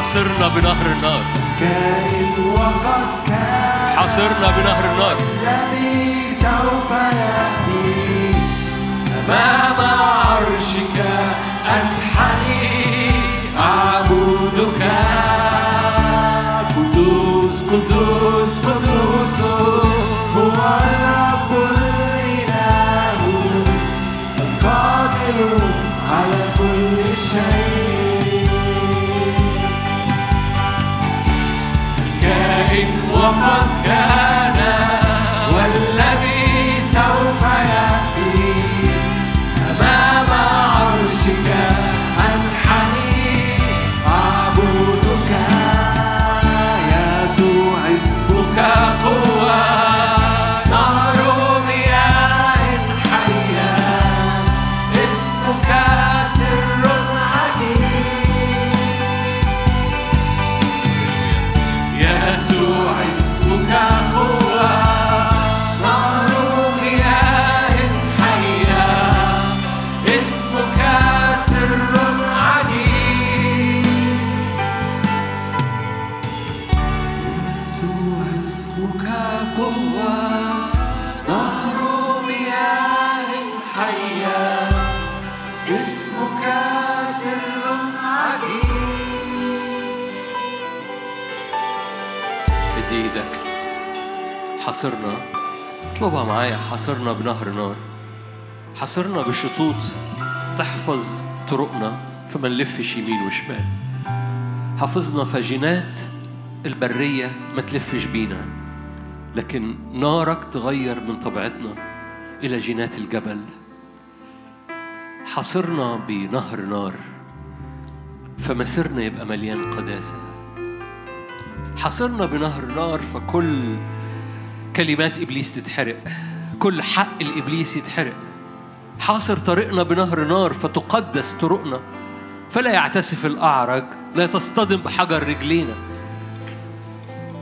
حاصرنا بنهر النار. كائن وقد كان حاصرنا بنهر النار. الذي سوف يأتي أمام عرشك أنحني أعبدك. قدوس قدوس. كائن اطلبها معايا حاصرنا بنهر نار. حاصرنا بشطوط تحفظ طرقنا فما نلفش يمين وشمال. حافظنا فجينات البرية ما تلفش بينا لكن نارك تغير من طبيعتنا إلى جينات الجبل. حاصرنا بنهر نار فمسيرنا يبقى مليان قداسة. حاصرنا بنهر نار فكل كلمات إبليس تتحرق. كل حق الإبليس يتحرق. حاصر طريقنا بنهر نار فتقدس طرقنا. فلا يعتسف الأعرج لا تصطدم بحجر رجلينا.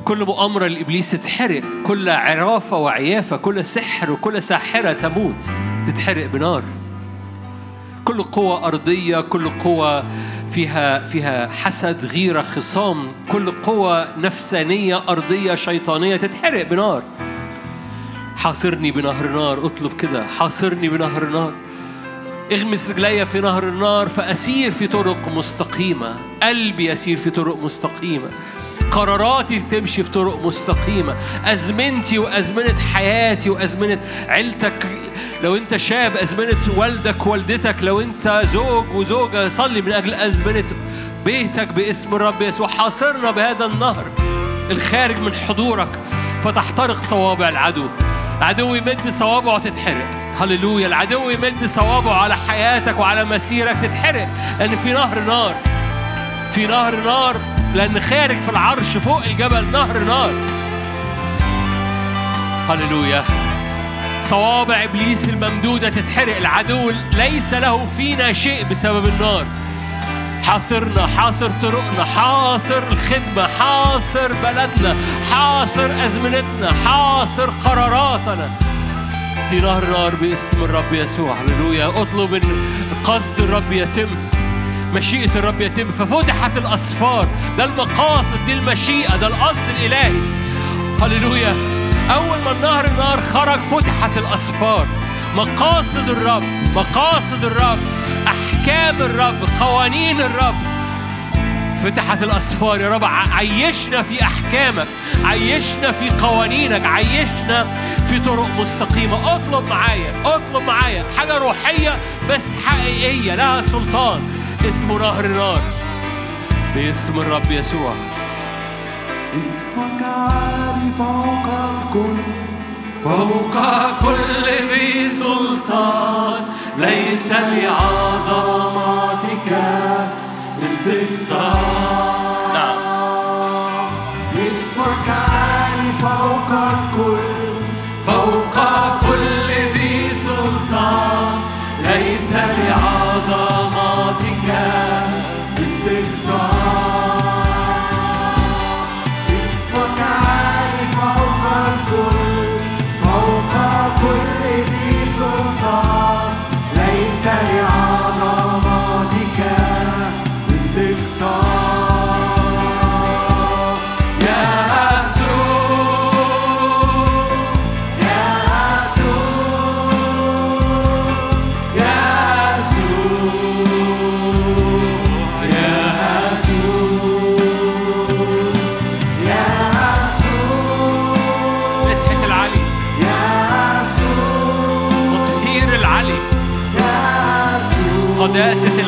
كل مؤامرة لإبليس تتحرق. كل عرافة وعيافة كل سحر وكل ساحرة تموت تتحرق بنار. كل قوة أرضية كل قوة فيها فيها حسد غيرة خصام كل قوة نفسانية أرضية شيطانية تتحرق بنار. حاصرني بنهر نار أطلب كده حاصرني بنهر نار. اغمس رجلي في نهر النار فأسير في طرق مستقيمة. قلبي يسير في طرق مستقيمة. قراراتي تمشي في طرق مستقيمة. أزمنتي وأزمنة حياتي وأزمنة عيلتك. لو أنت شاب أزمنة والدك والدتك لو أنت زوج وزوجة صلي من أجل أزمنة بيتك باسم الرب يسوع. حاصرنا بهذا النهر الخارج من حضورك. فتحترق صوابع العدو. العدو يمد صوابعه تتحرق. هللويا. العدو يمد صوابعه على حياتك وعلى مسيرك تتحرق. لأن في نهر نار. في نهر نار لأن خارج في العرش فوق الجبل نهر نار. هللويا. صوابع إبليس الممدودة تتحرق. العدو ليس له فينا شيء بسبب النار. حاصرنا حاصر طرقنا حاصر الخدمة حاصر بلدنا حاصر أزمنتنا حاصر قراراتنا. في نهر نار باسم الرب يسوع. هللويا. اطلب إن قصد الرب يتم. مشيئة الرب يتم. ففتحت الأسفار. ده المقاصد دي المشيئة ده القصد الإلهي. هللويا. أول ما النهر النار خرج فتحت الأسفار. مقاصد الرب مقاصد الرب أحكام الرب قوانين الرب. فتحت الأسفار. يا رب عيشنا في أحكامك. عيشنا في قوانينك. عيشنا في طرق مستقيمة. اطلب معايا اطلب معايا حاجة روحية بس حقيقية لها سلطان. اسمه نهر نار باسم الرب يسوع. اسمك عالي فوق الكل فوق كل ذي سلطان. ليس لعظمتك استقصار Yes.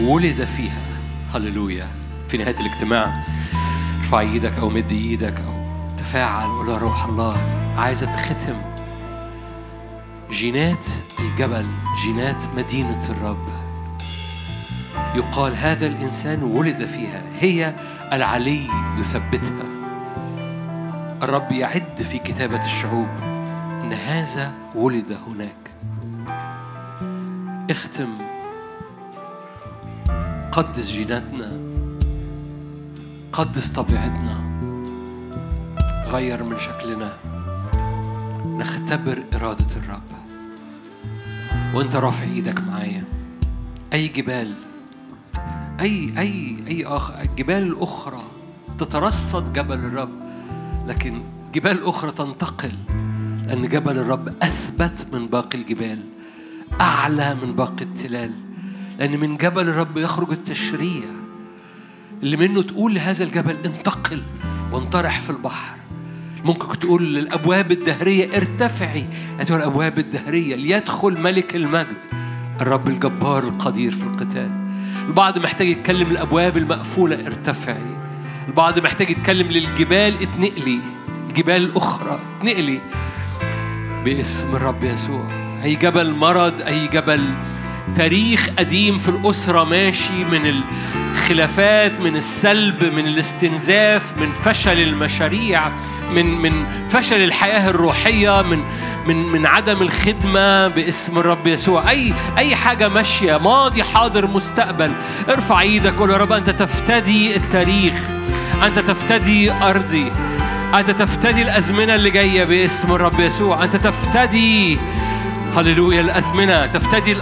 ولد فيها. هللويا. في نهاية الاجتماع ارفع إيدك أو مد إيدك أو تفاعل قول يا روح الله. عايزة تختم. جينات الجبل جينات مدينة الرب. يقال هذا الإنسان ولد فيها. هي العلي يثبتها. الرب يعد في كتابة الشعوب إن هذا ولد هناك. اختم. قدس جيناتنا قدس طبيعتنا غير من شكلنا. نختبر إرادة الرب. وأنت رافع إيدك معايا. أي جبال أي أي أي اخر الجبال الاخرى تترصد جبل الرب لكن جبال أخرى تنتقل لأن جبل الرب أثبت من باقي الجبال أعلى من باقي التلال. لأن من جبل الرب يخرج التشريع. اللي منه تقول لهذا الجبل انتقل وانطرح في البحر. ممكن تقول للأبواب الدهرية ارتفعي. أيها الأبواب الدهرية ليدخل ملك المجد. الرب الجبار القدير في القتال. البعض محتاج يتكلم الأبواب المقفولة ارتفعي. البعض محتاج يتكلم للجبال اتنقلي. الجبال الأخرى اتنقلي. باسم الرب يسوع. أي جبل مرض أي جبل تاريخ قديم في الأسرة ماشي من الخلافات من السلب من الاستنزاف من فشل المشاريع من من فشل الحياة الروحية من من من عدم الخدمة باسم الرب يسوع. أي أي حاجة ماشية ماضي حاضر مستقبل. ارفع إيدك قول يا رب أنت تفتدي التاريخ أنت تفتدي أرضي أنت تفتدي الأزمنة اللي جاية باسم الرب يسوع. أنت تفتدي هللويا الأزمنة تفتدي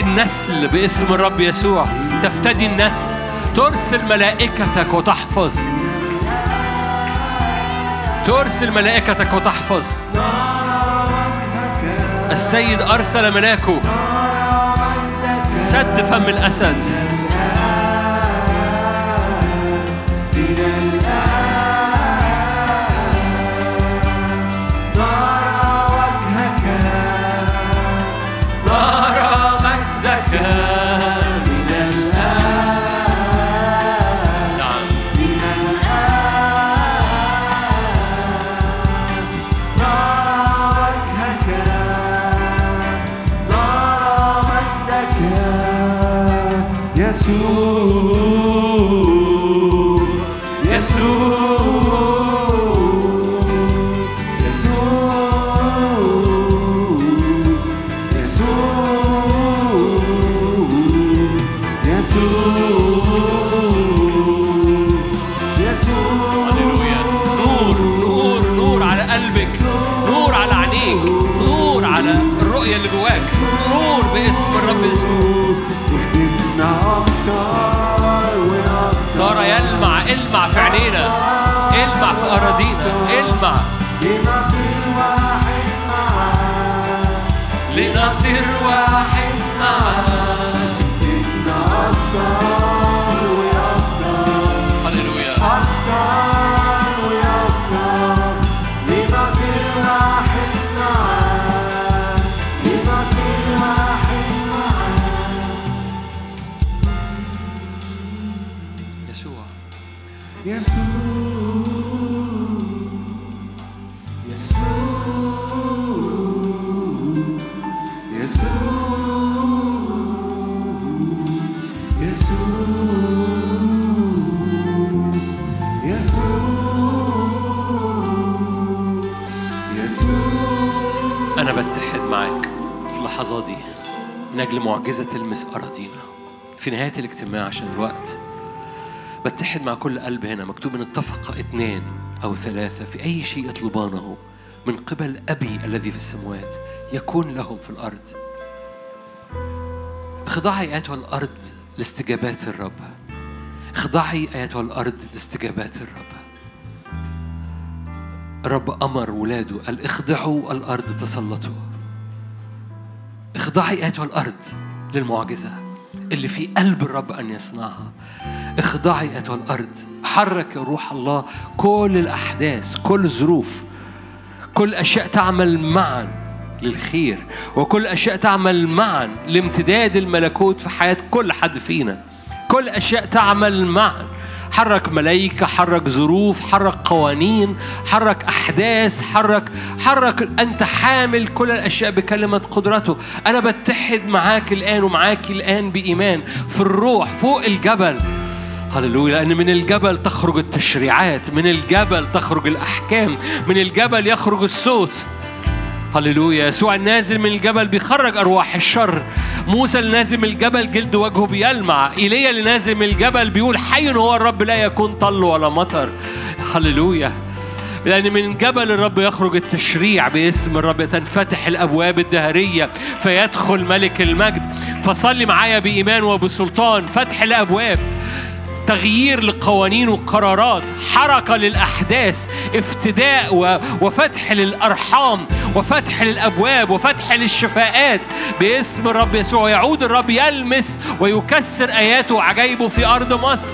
النسل باسم الرب يسوع. تفتدي النسل ترسل ملائكتك وتحفظ. ترسل ملائكتك وتحفظ. السيد أرسل ملاكه. سد فم الأسد. من أجل معجزة تلمس أراضينا في نهاية الاجتماع عشان الوقت. بتحد مع كل قلب هنا مكتوب إن اتفق اثنين أو ثلاثة في أي شيء يطلبانه من قبل أبي الذي في السماوات يكون لهم في الأرض. اخضعي أيتها الأرض لاستجابات الرب. اخضعي أيتها الأرض لاستجابات الرب. الرب أمر ولاده قال اخضعوا الأرض تسلطوا اخضعي أيتها الأرض للمعجزة اللي في قلب الرب أن يصنعها. اخضعي أيتها الأرض. حرك روح الله. كل الأحداث كل الظروف كل أشياء تعمل معا للخير وكل أشياء تعمل معا لامتداد الملكوت في حياة كل حد فينا. كل أشياء تعمل معا حرك ملائكة حرك ظروف حرك قوانين حرك أحداث حرك حرك أنت حامل كل الأشياء بكلمة قدرته. أنا بتحد معاك الآن ومعاك الآن بإيمان في الروح فوق الجبل. هللويا لأن من الجبل تخرج التشريعات من الجبل تخرج الأحكام من الجبل يخرج الصوت. هللويا. يسوع النازل من الجبل بيخرج أرواح الشر. موسى اللي نازل من الجبل جلد وجهه بيلمع. إيليا اللي نازل من الجبل بيقول حي هو الرب لا يكون طل ولا مطر. هللويا. لأن من جبل الرب يخرج التشريع باسم الرب تنفتح الأبواب الدهرية فيدخل ملك المجد. فصلي معايا بإيمان وبسلطان. فتح الأبواب. تغيير لقوانين وقرارات حركة للأحداث افتداء وفتح للأرحام وفتح للأبواب وفتح للشفاءات. باسم الرب يسوع يعود الرب يلمس ويكسر آياته وعجائبه في أرض مصر.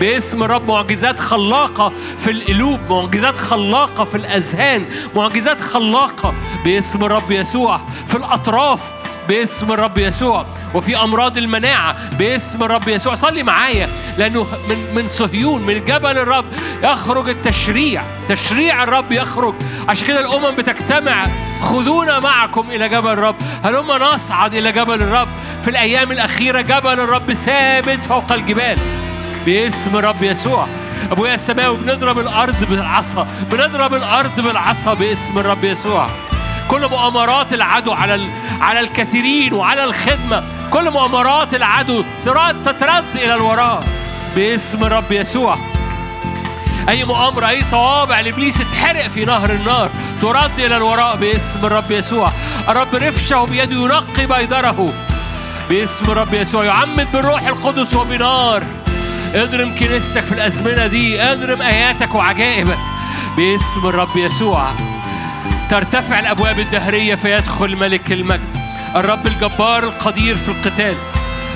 باسم الرب معجزات خلاقة في القلوب معجزات خلاقة في الأذهان معجزات خلاقة. باسم الرب يسوع في الأطراف باسم الرب يسوع. وفي أمراض المناعة باسم الرب يسوع. صلي معايا لأنه من من صهيون من جبل الرب يخرج التشريع. تشريع الرب يخرج. عشان كده الأمم بتجتمع. خذونا معكم إلى جبل الرب. هلما نصعد إلى جبل الرب؟ في الأيام الأخيرة جبل الرب ثابت فوق الجبال. باسم الرب يسوع. أبويا السماوي بنضرب الأرض بالعصا. بنضرب الأرض بالعصا باسم الرب يسوع. كل مؤامرات العدو على. على الكثيرين وعلى الخدمة. كل مؤامرات العدو ترد تترد إلى الوراء باسم الرب يسوع. أي مؤامرة أي صوابع لابليس اتحرق في نهر النار ترد إلى الوراء باسم الرب يسوع. الرب رفشه بيده ينقي بيدره. باسم الرب يسوع. يعمد بالروح القدس وبنار. اضرم كنيستك في الأزمنة دي. اضرم آياتك وعجائبك. باسم الرب يسوع. ترتفع الأبواب الدهرية فيدخل ملك المجد. الرب الجبار القدير في القتال.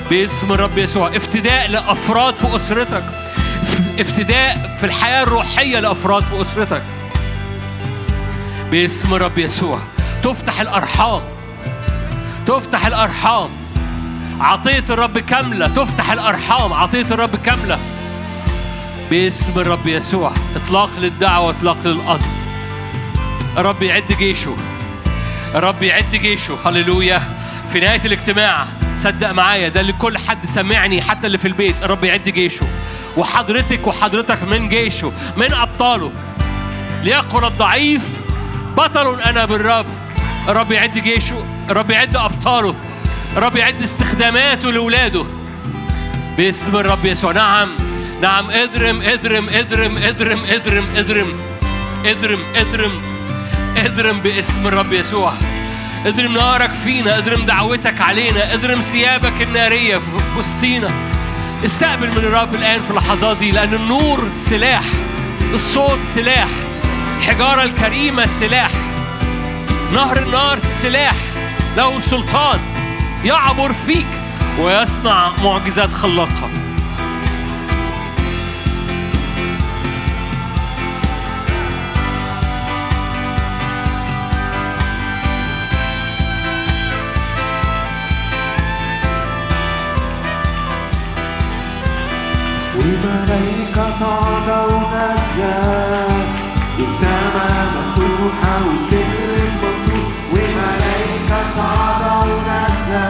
باسم الرب يسوع. افتداء لأفراد في أسرتك. افتداء في الحياة الروحية لأفراد في أسرتك. باسم الرب يسوع. تفتح الأرحام. تفتح الأرحام. عطيه الرب كاملة. تفتح الأرحام. عطيه الرب كاملة. باسم الرب يسوع. إطلاق للدعوة إطلاق للقصد. الرب يعد جيشه. الرب يعد جيشه. هللويا. في نهاية الاجتماع صدق معايا ده لكل حد سمعني حتى اللي في البيت الرب يعد جيشه. وحضرتك وحضرتك من جيشه من أبطاله. ليقل الضعيف بطل أنا بالرب. الرب يعد جيشه الرب يعد أبطاله. الرب يعد استخداماته لأولاده. باسم الرب يسوع. نعم نعم اضرم اضرم اضرم اضرم اضرم اضرم اضرم اضرم اضرم باسم الرب يسوع. اضرم نارك فينا اضرم دعوتك علينا اضرم ثيابك النارية في وسطينا استقبل من الرب الآن في اللحظات دي لأن النور سلاح الصوت سلاح الحجارة الكريمة سلاح نهر النار سلاح. له سلطان يعبر فيك ويصنع معجزات خلاقة. إليك صعد نسجا والسماء مفتوحة وسر مبسوط وملايك صعد نسجا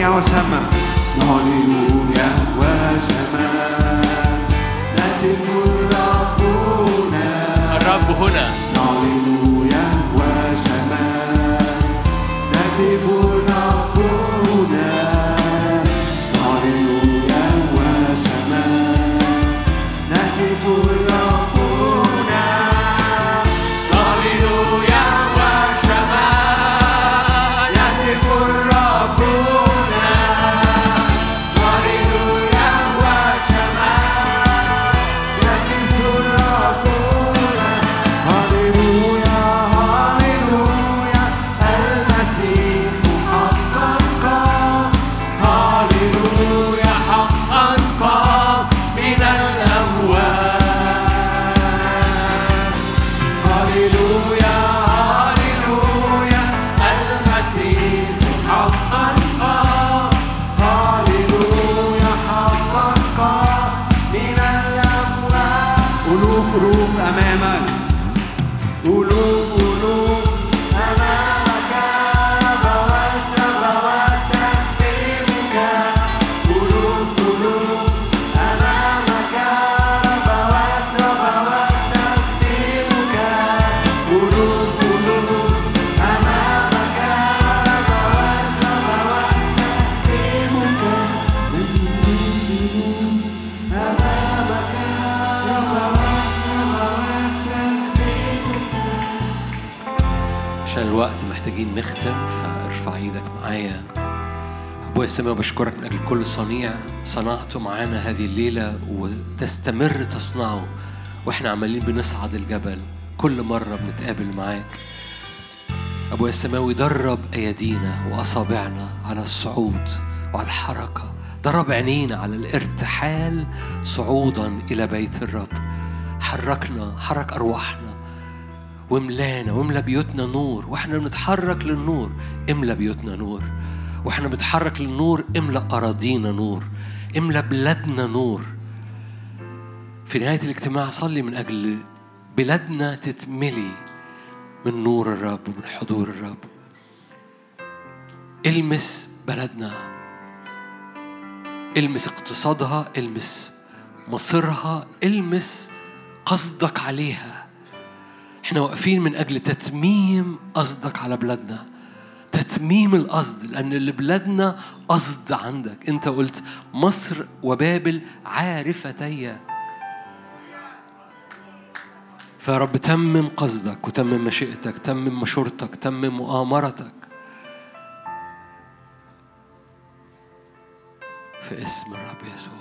要什 xanh. السماء بشكرك من أجل كل صنيع. صنعته معانا هذه الليلة وتستمر تصنعه. وإحنا عمالين بنصعد الجبل. كل مرة بنتقابل معاك. ابويا السماوي درب ايادينا وأصابعنا على الصعود وعلى الحركة. درب عينينا على الارتحال صعودا إلى بيت الرب. حركنا حرك أرواحنا. واملانا واملا بيوتنا نور. وإحنا بنتحرك للنور. املا بيوتنا نور. وإحنا بنتحرك للنور املا أراضينا نور املا بلادنا نور. في نهاية الاجتماع صلي من أجل بلادنا تتملي من نور الرب ومن حضور الرب. المس بلدنا. المس اقتصادها المس مصيرها المس قصدك عليها. إحنا واقفين من أجل تتميم قصدك على بلادنا. تتميم القصد لأن لبلادنا قصد عندك. أنت قلت مصر وبابل عارفتي. فيا رب تمم قصدك وتمم مشيئتك تمم مشورتك تمم مؤامرتك. في اسم الرب يسوع.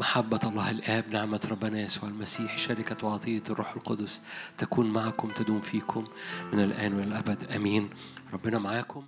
محبة الله الآب نعمة ربنا يسوع المسيح شركة وعطية الروح القدس تكون معكم تدوم فيكم من الآن والأبد آمين. ربنا معاكم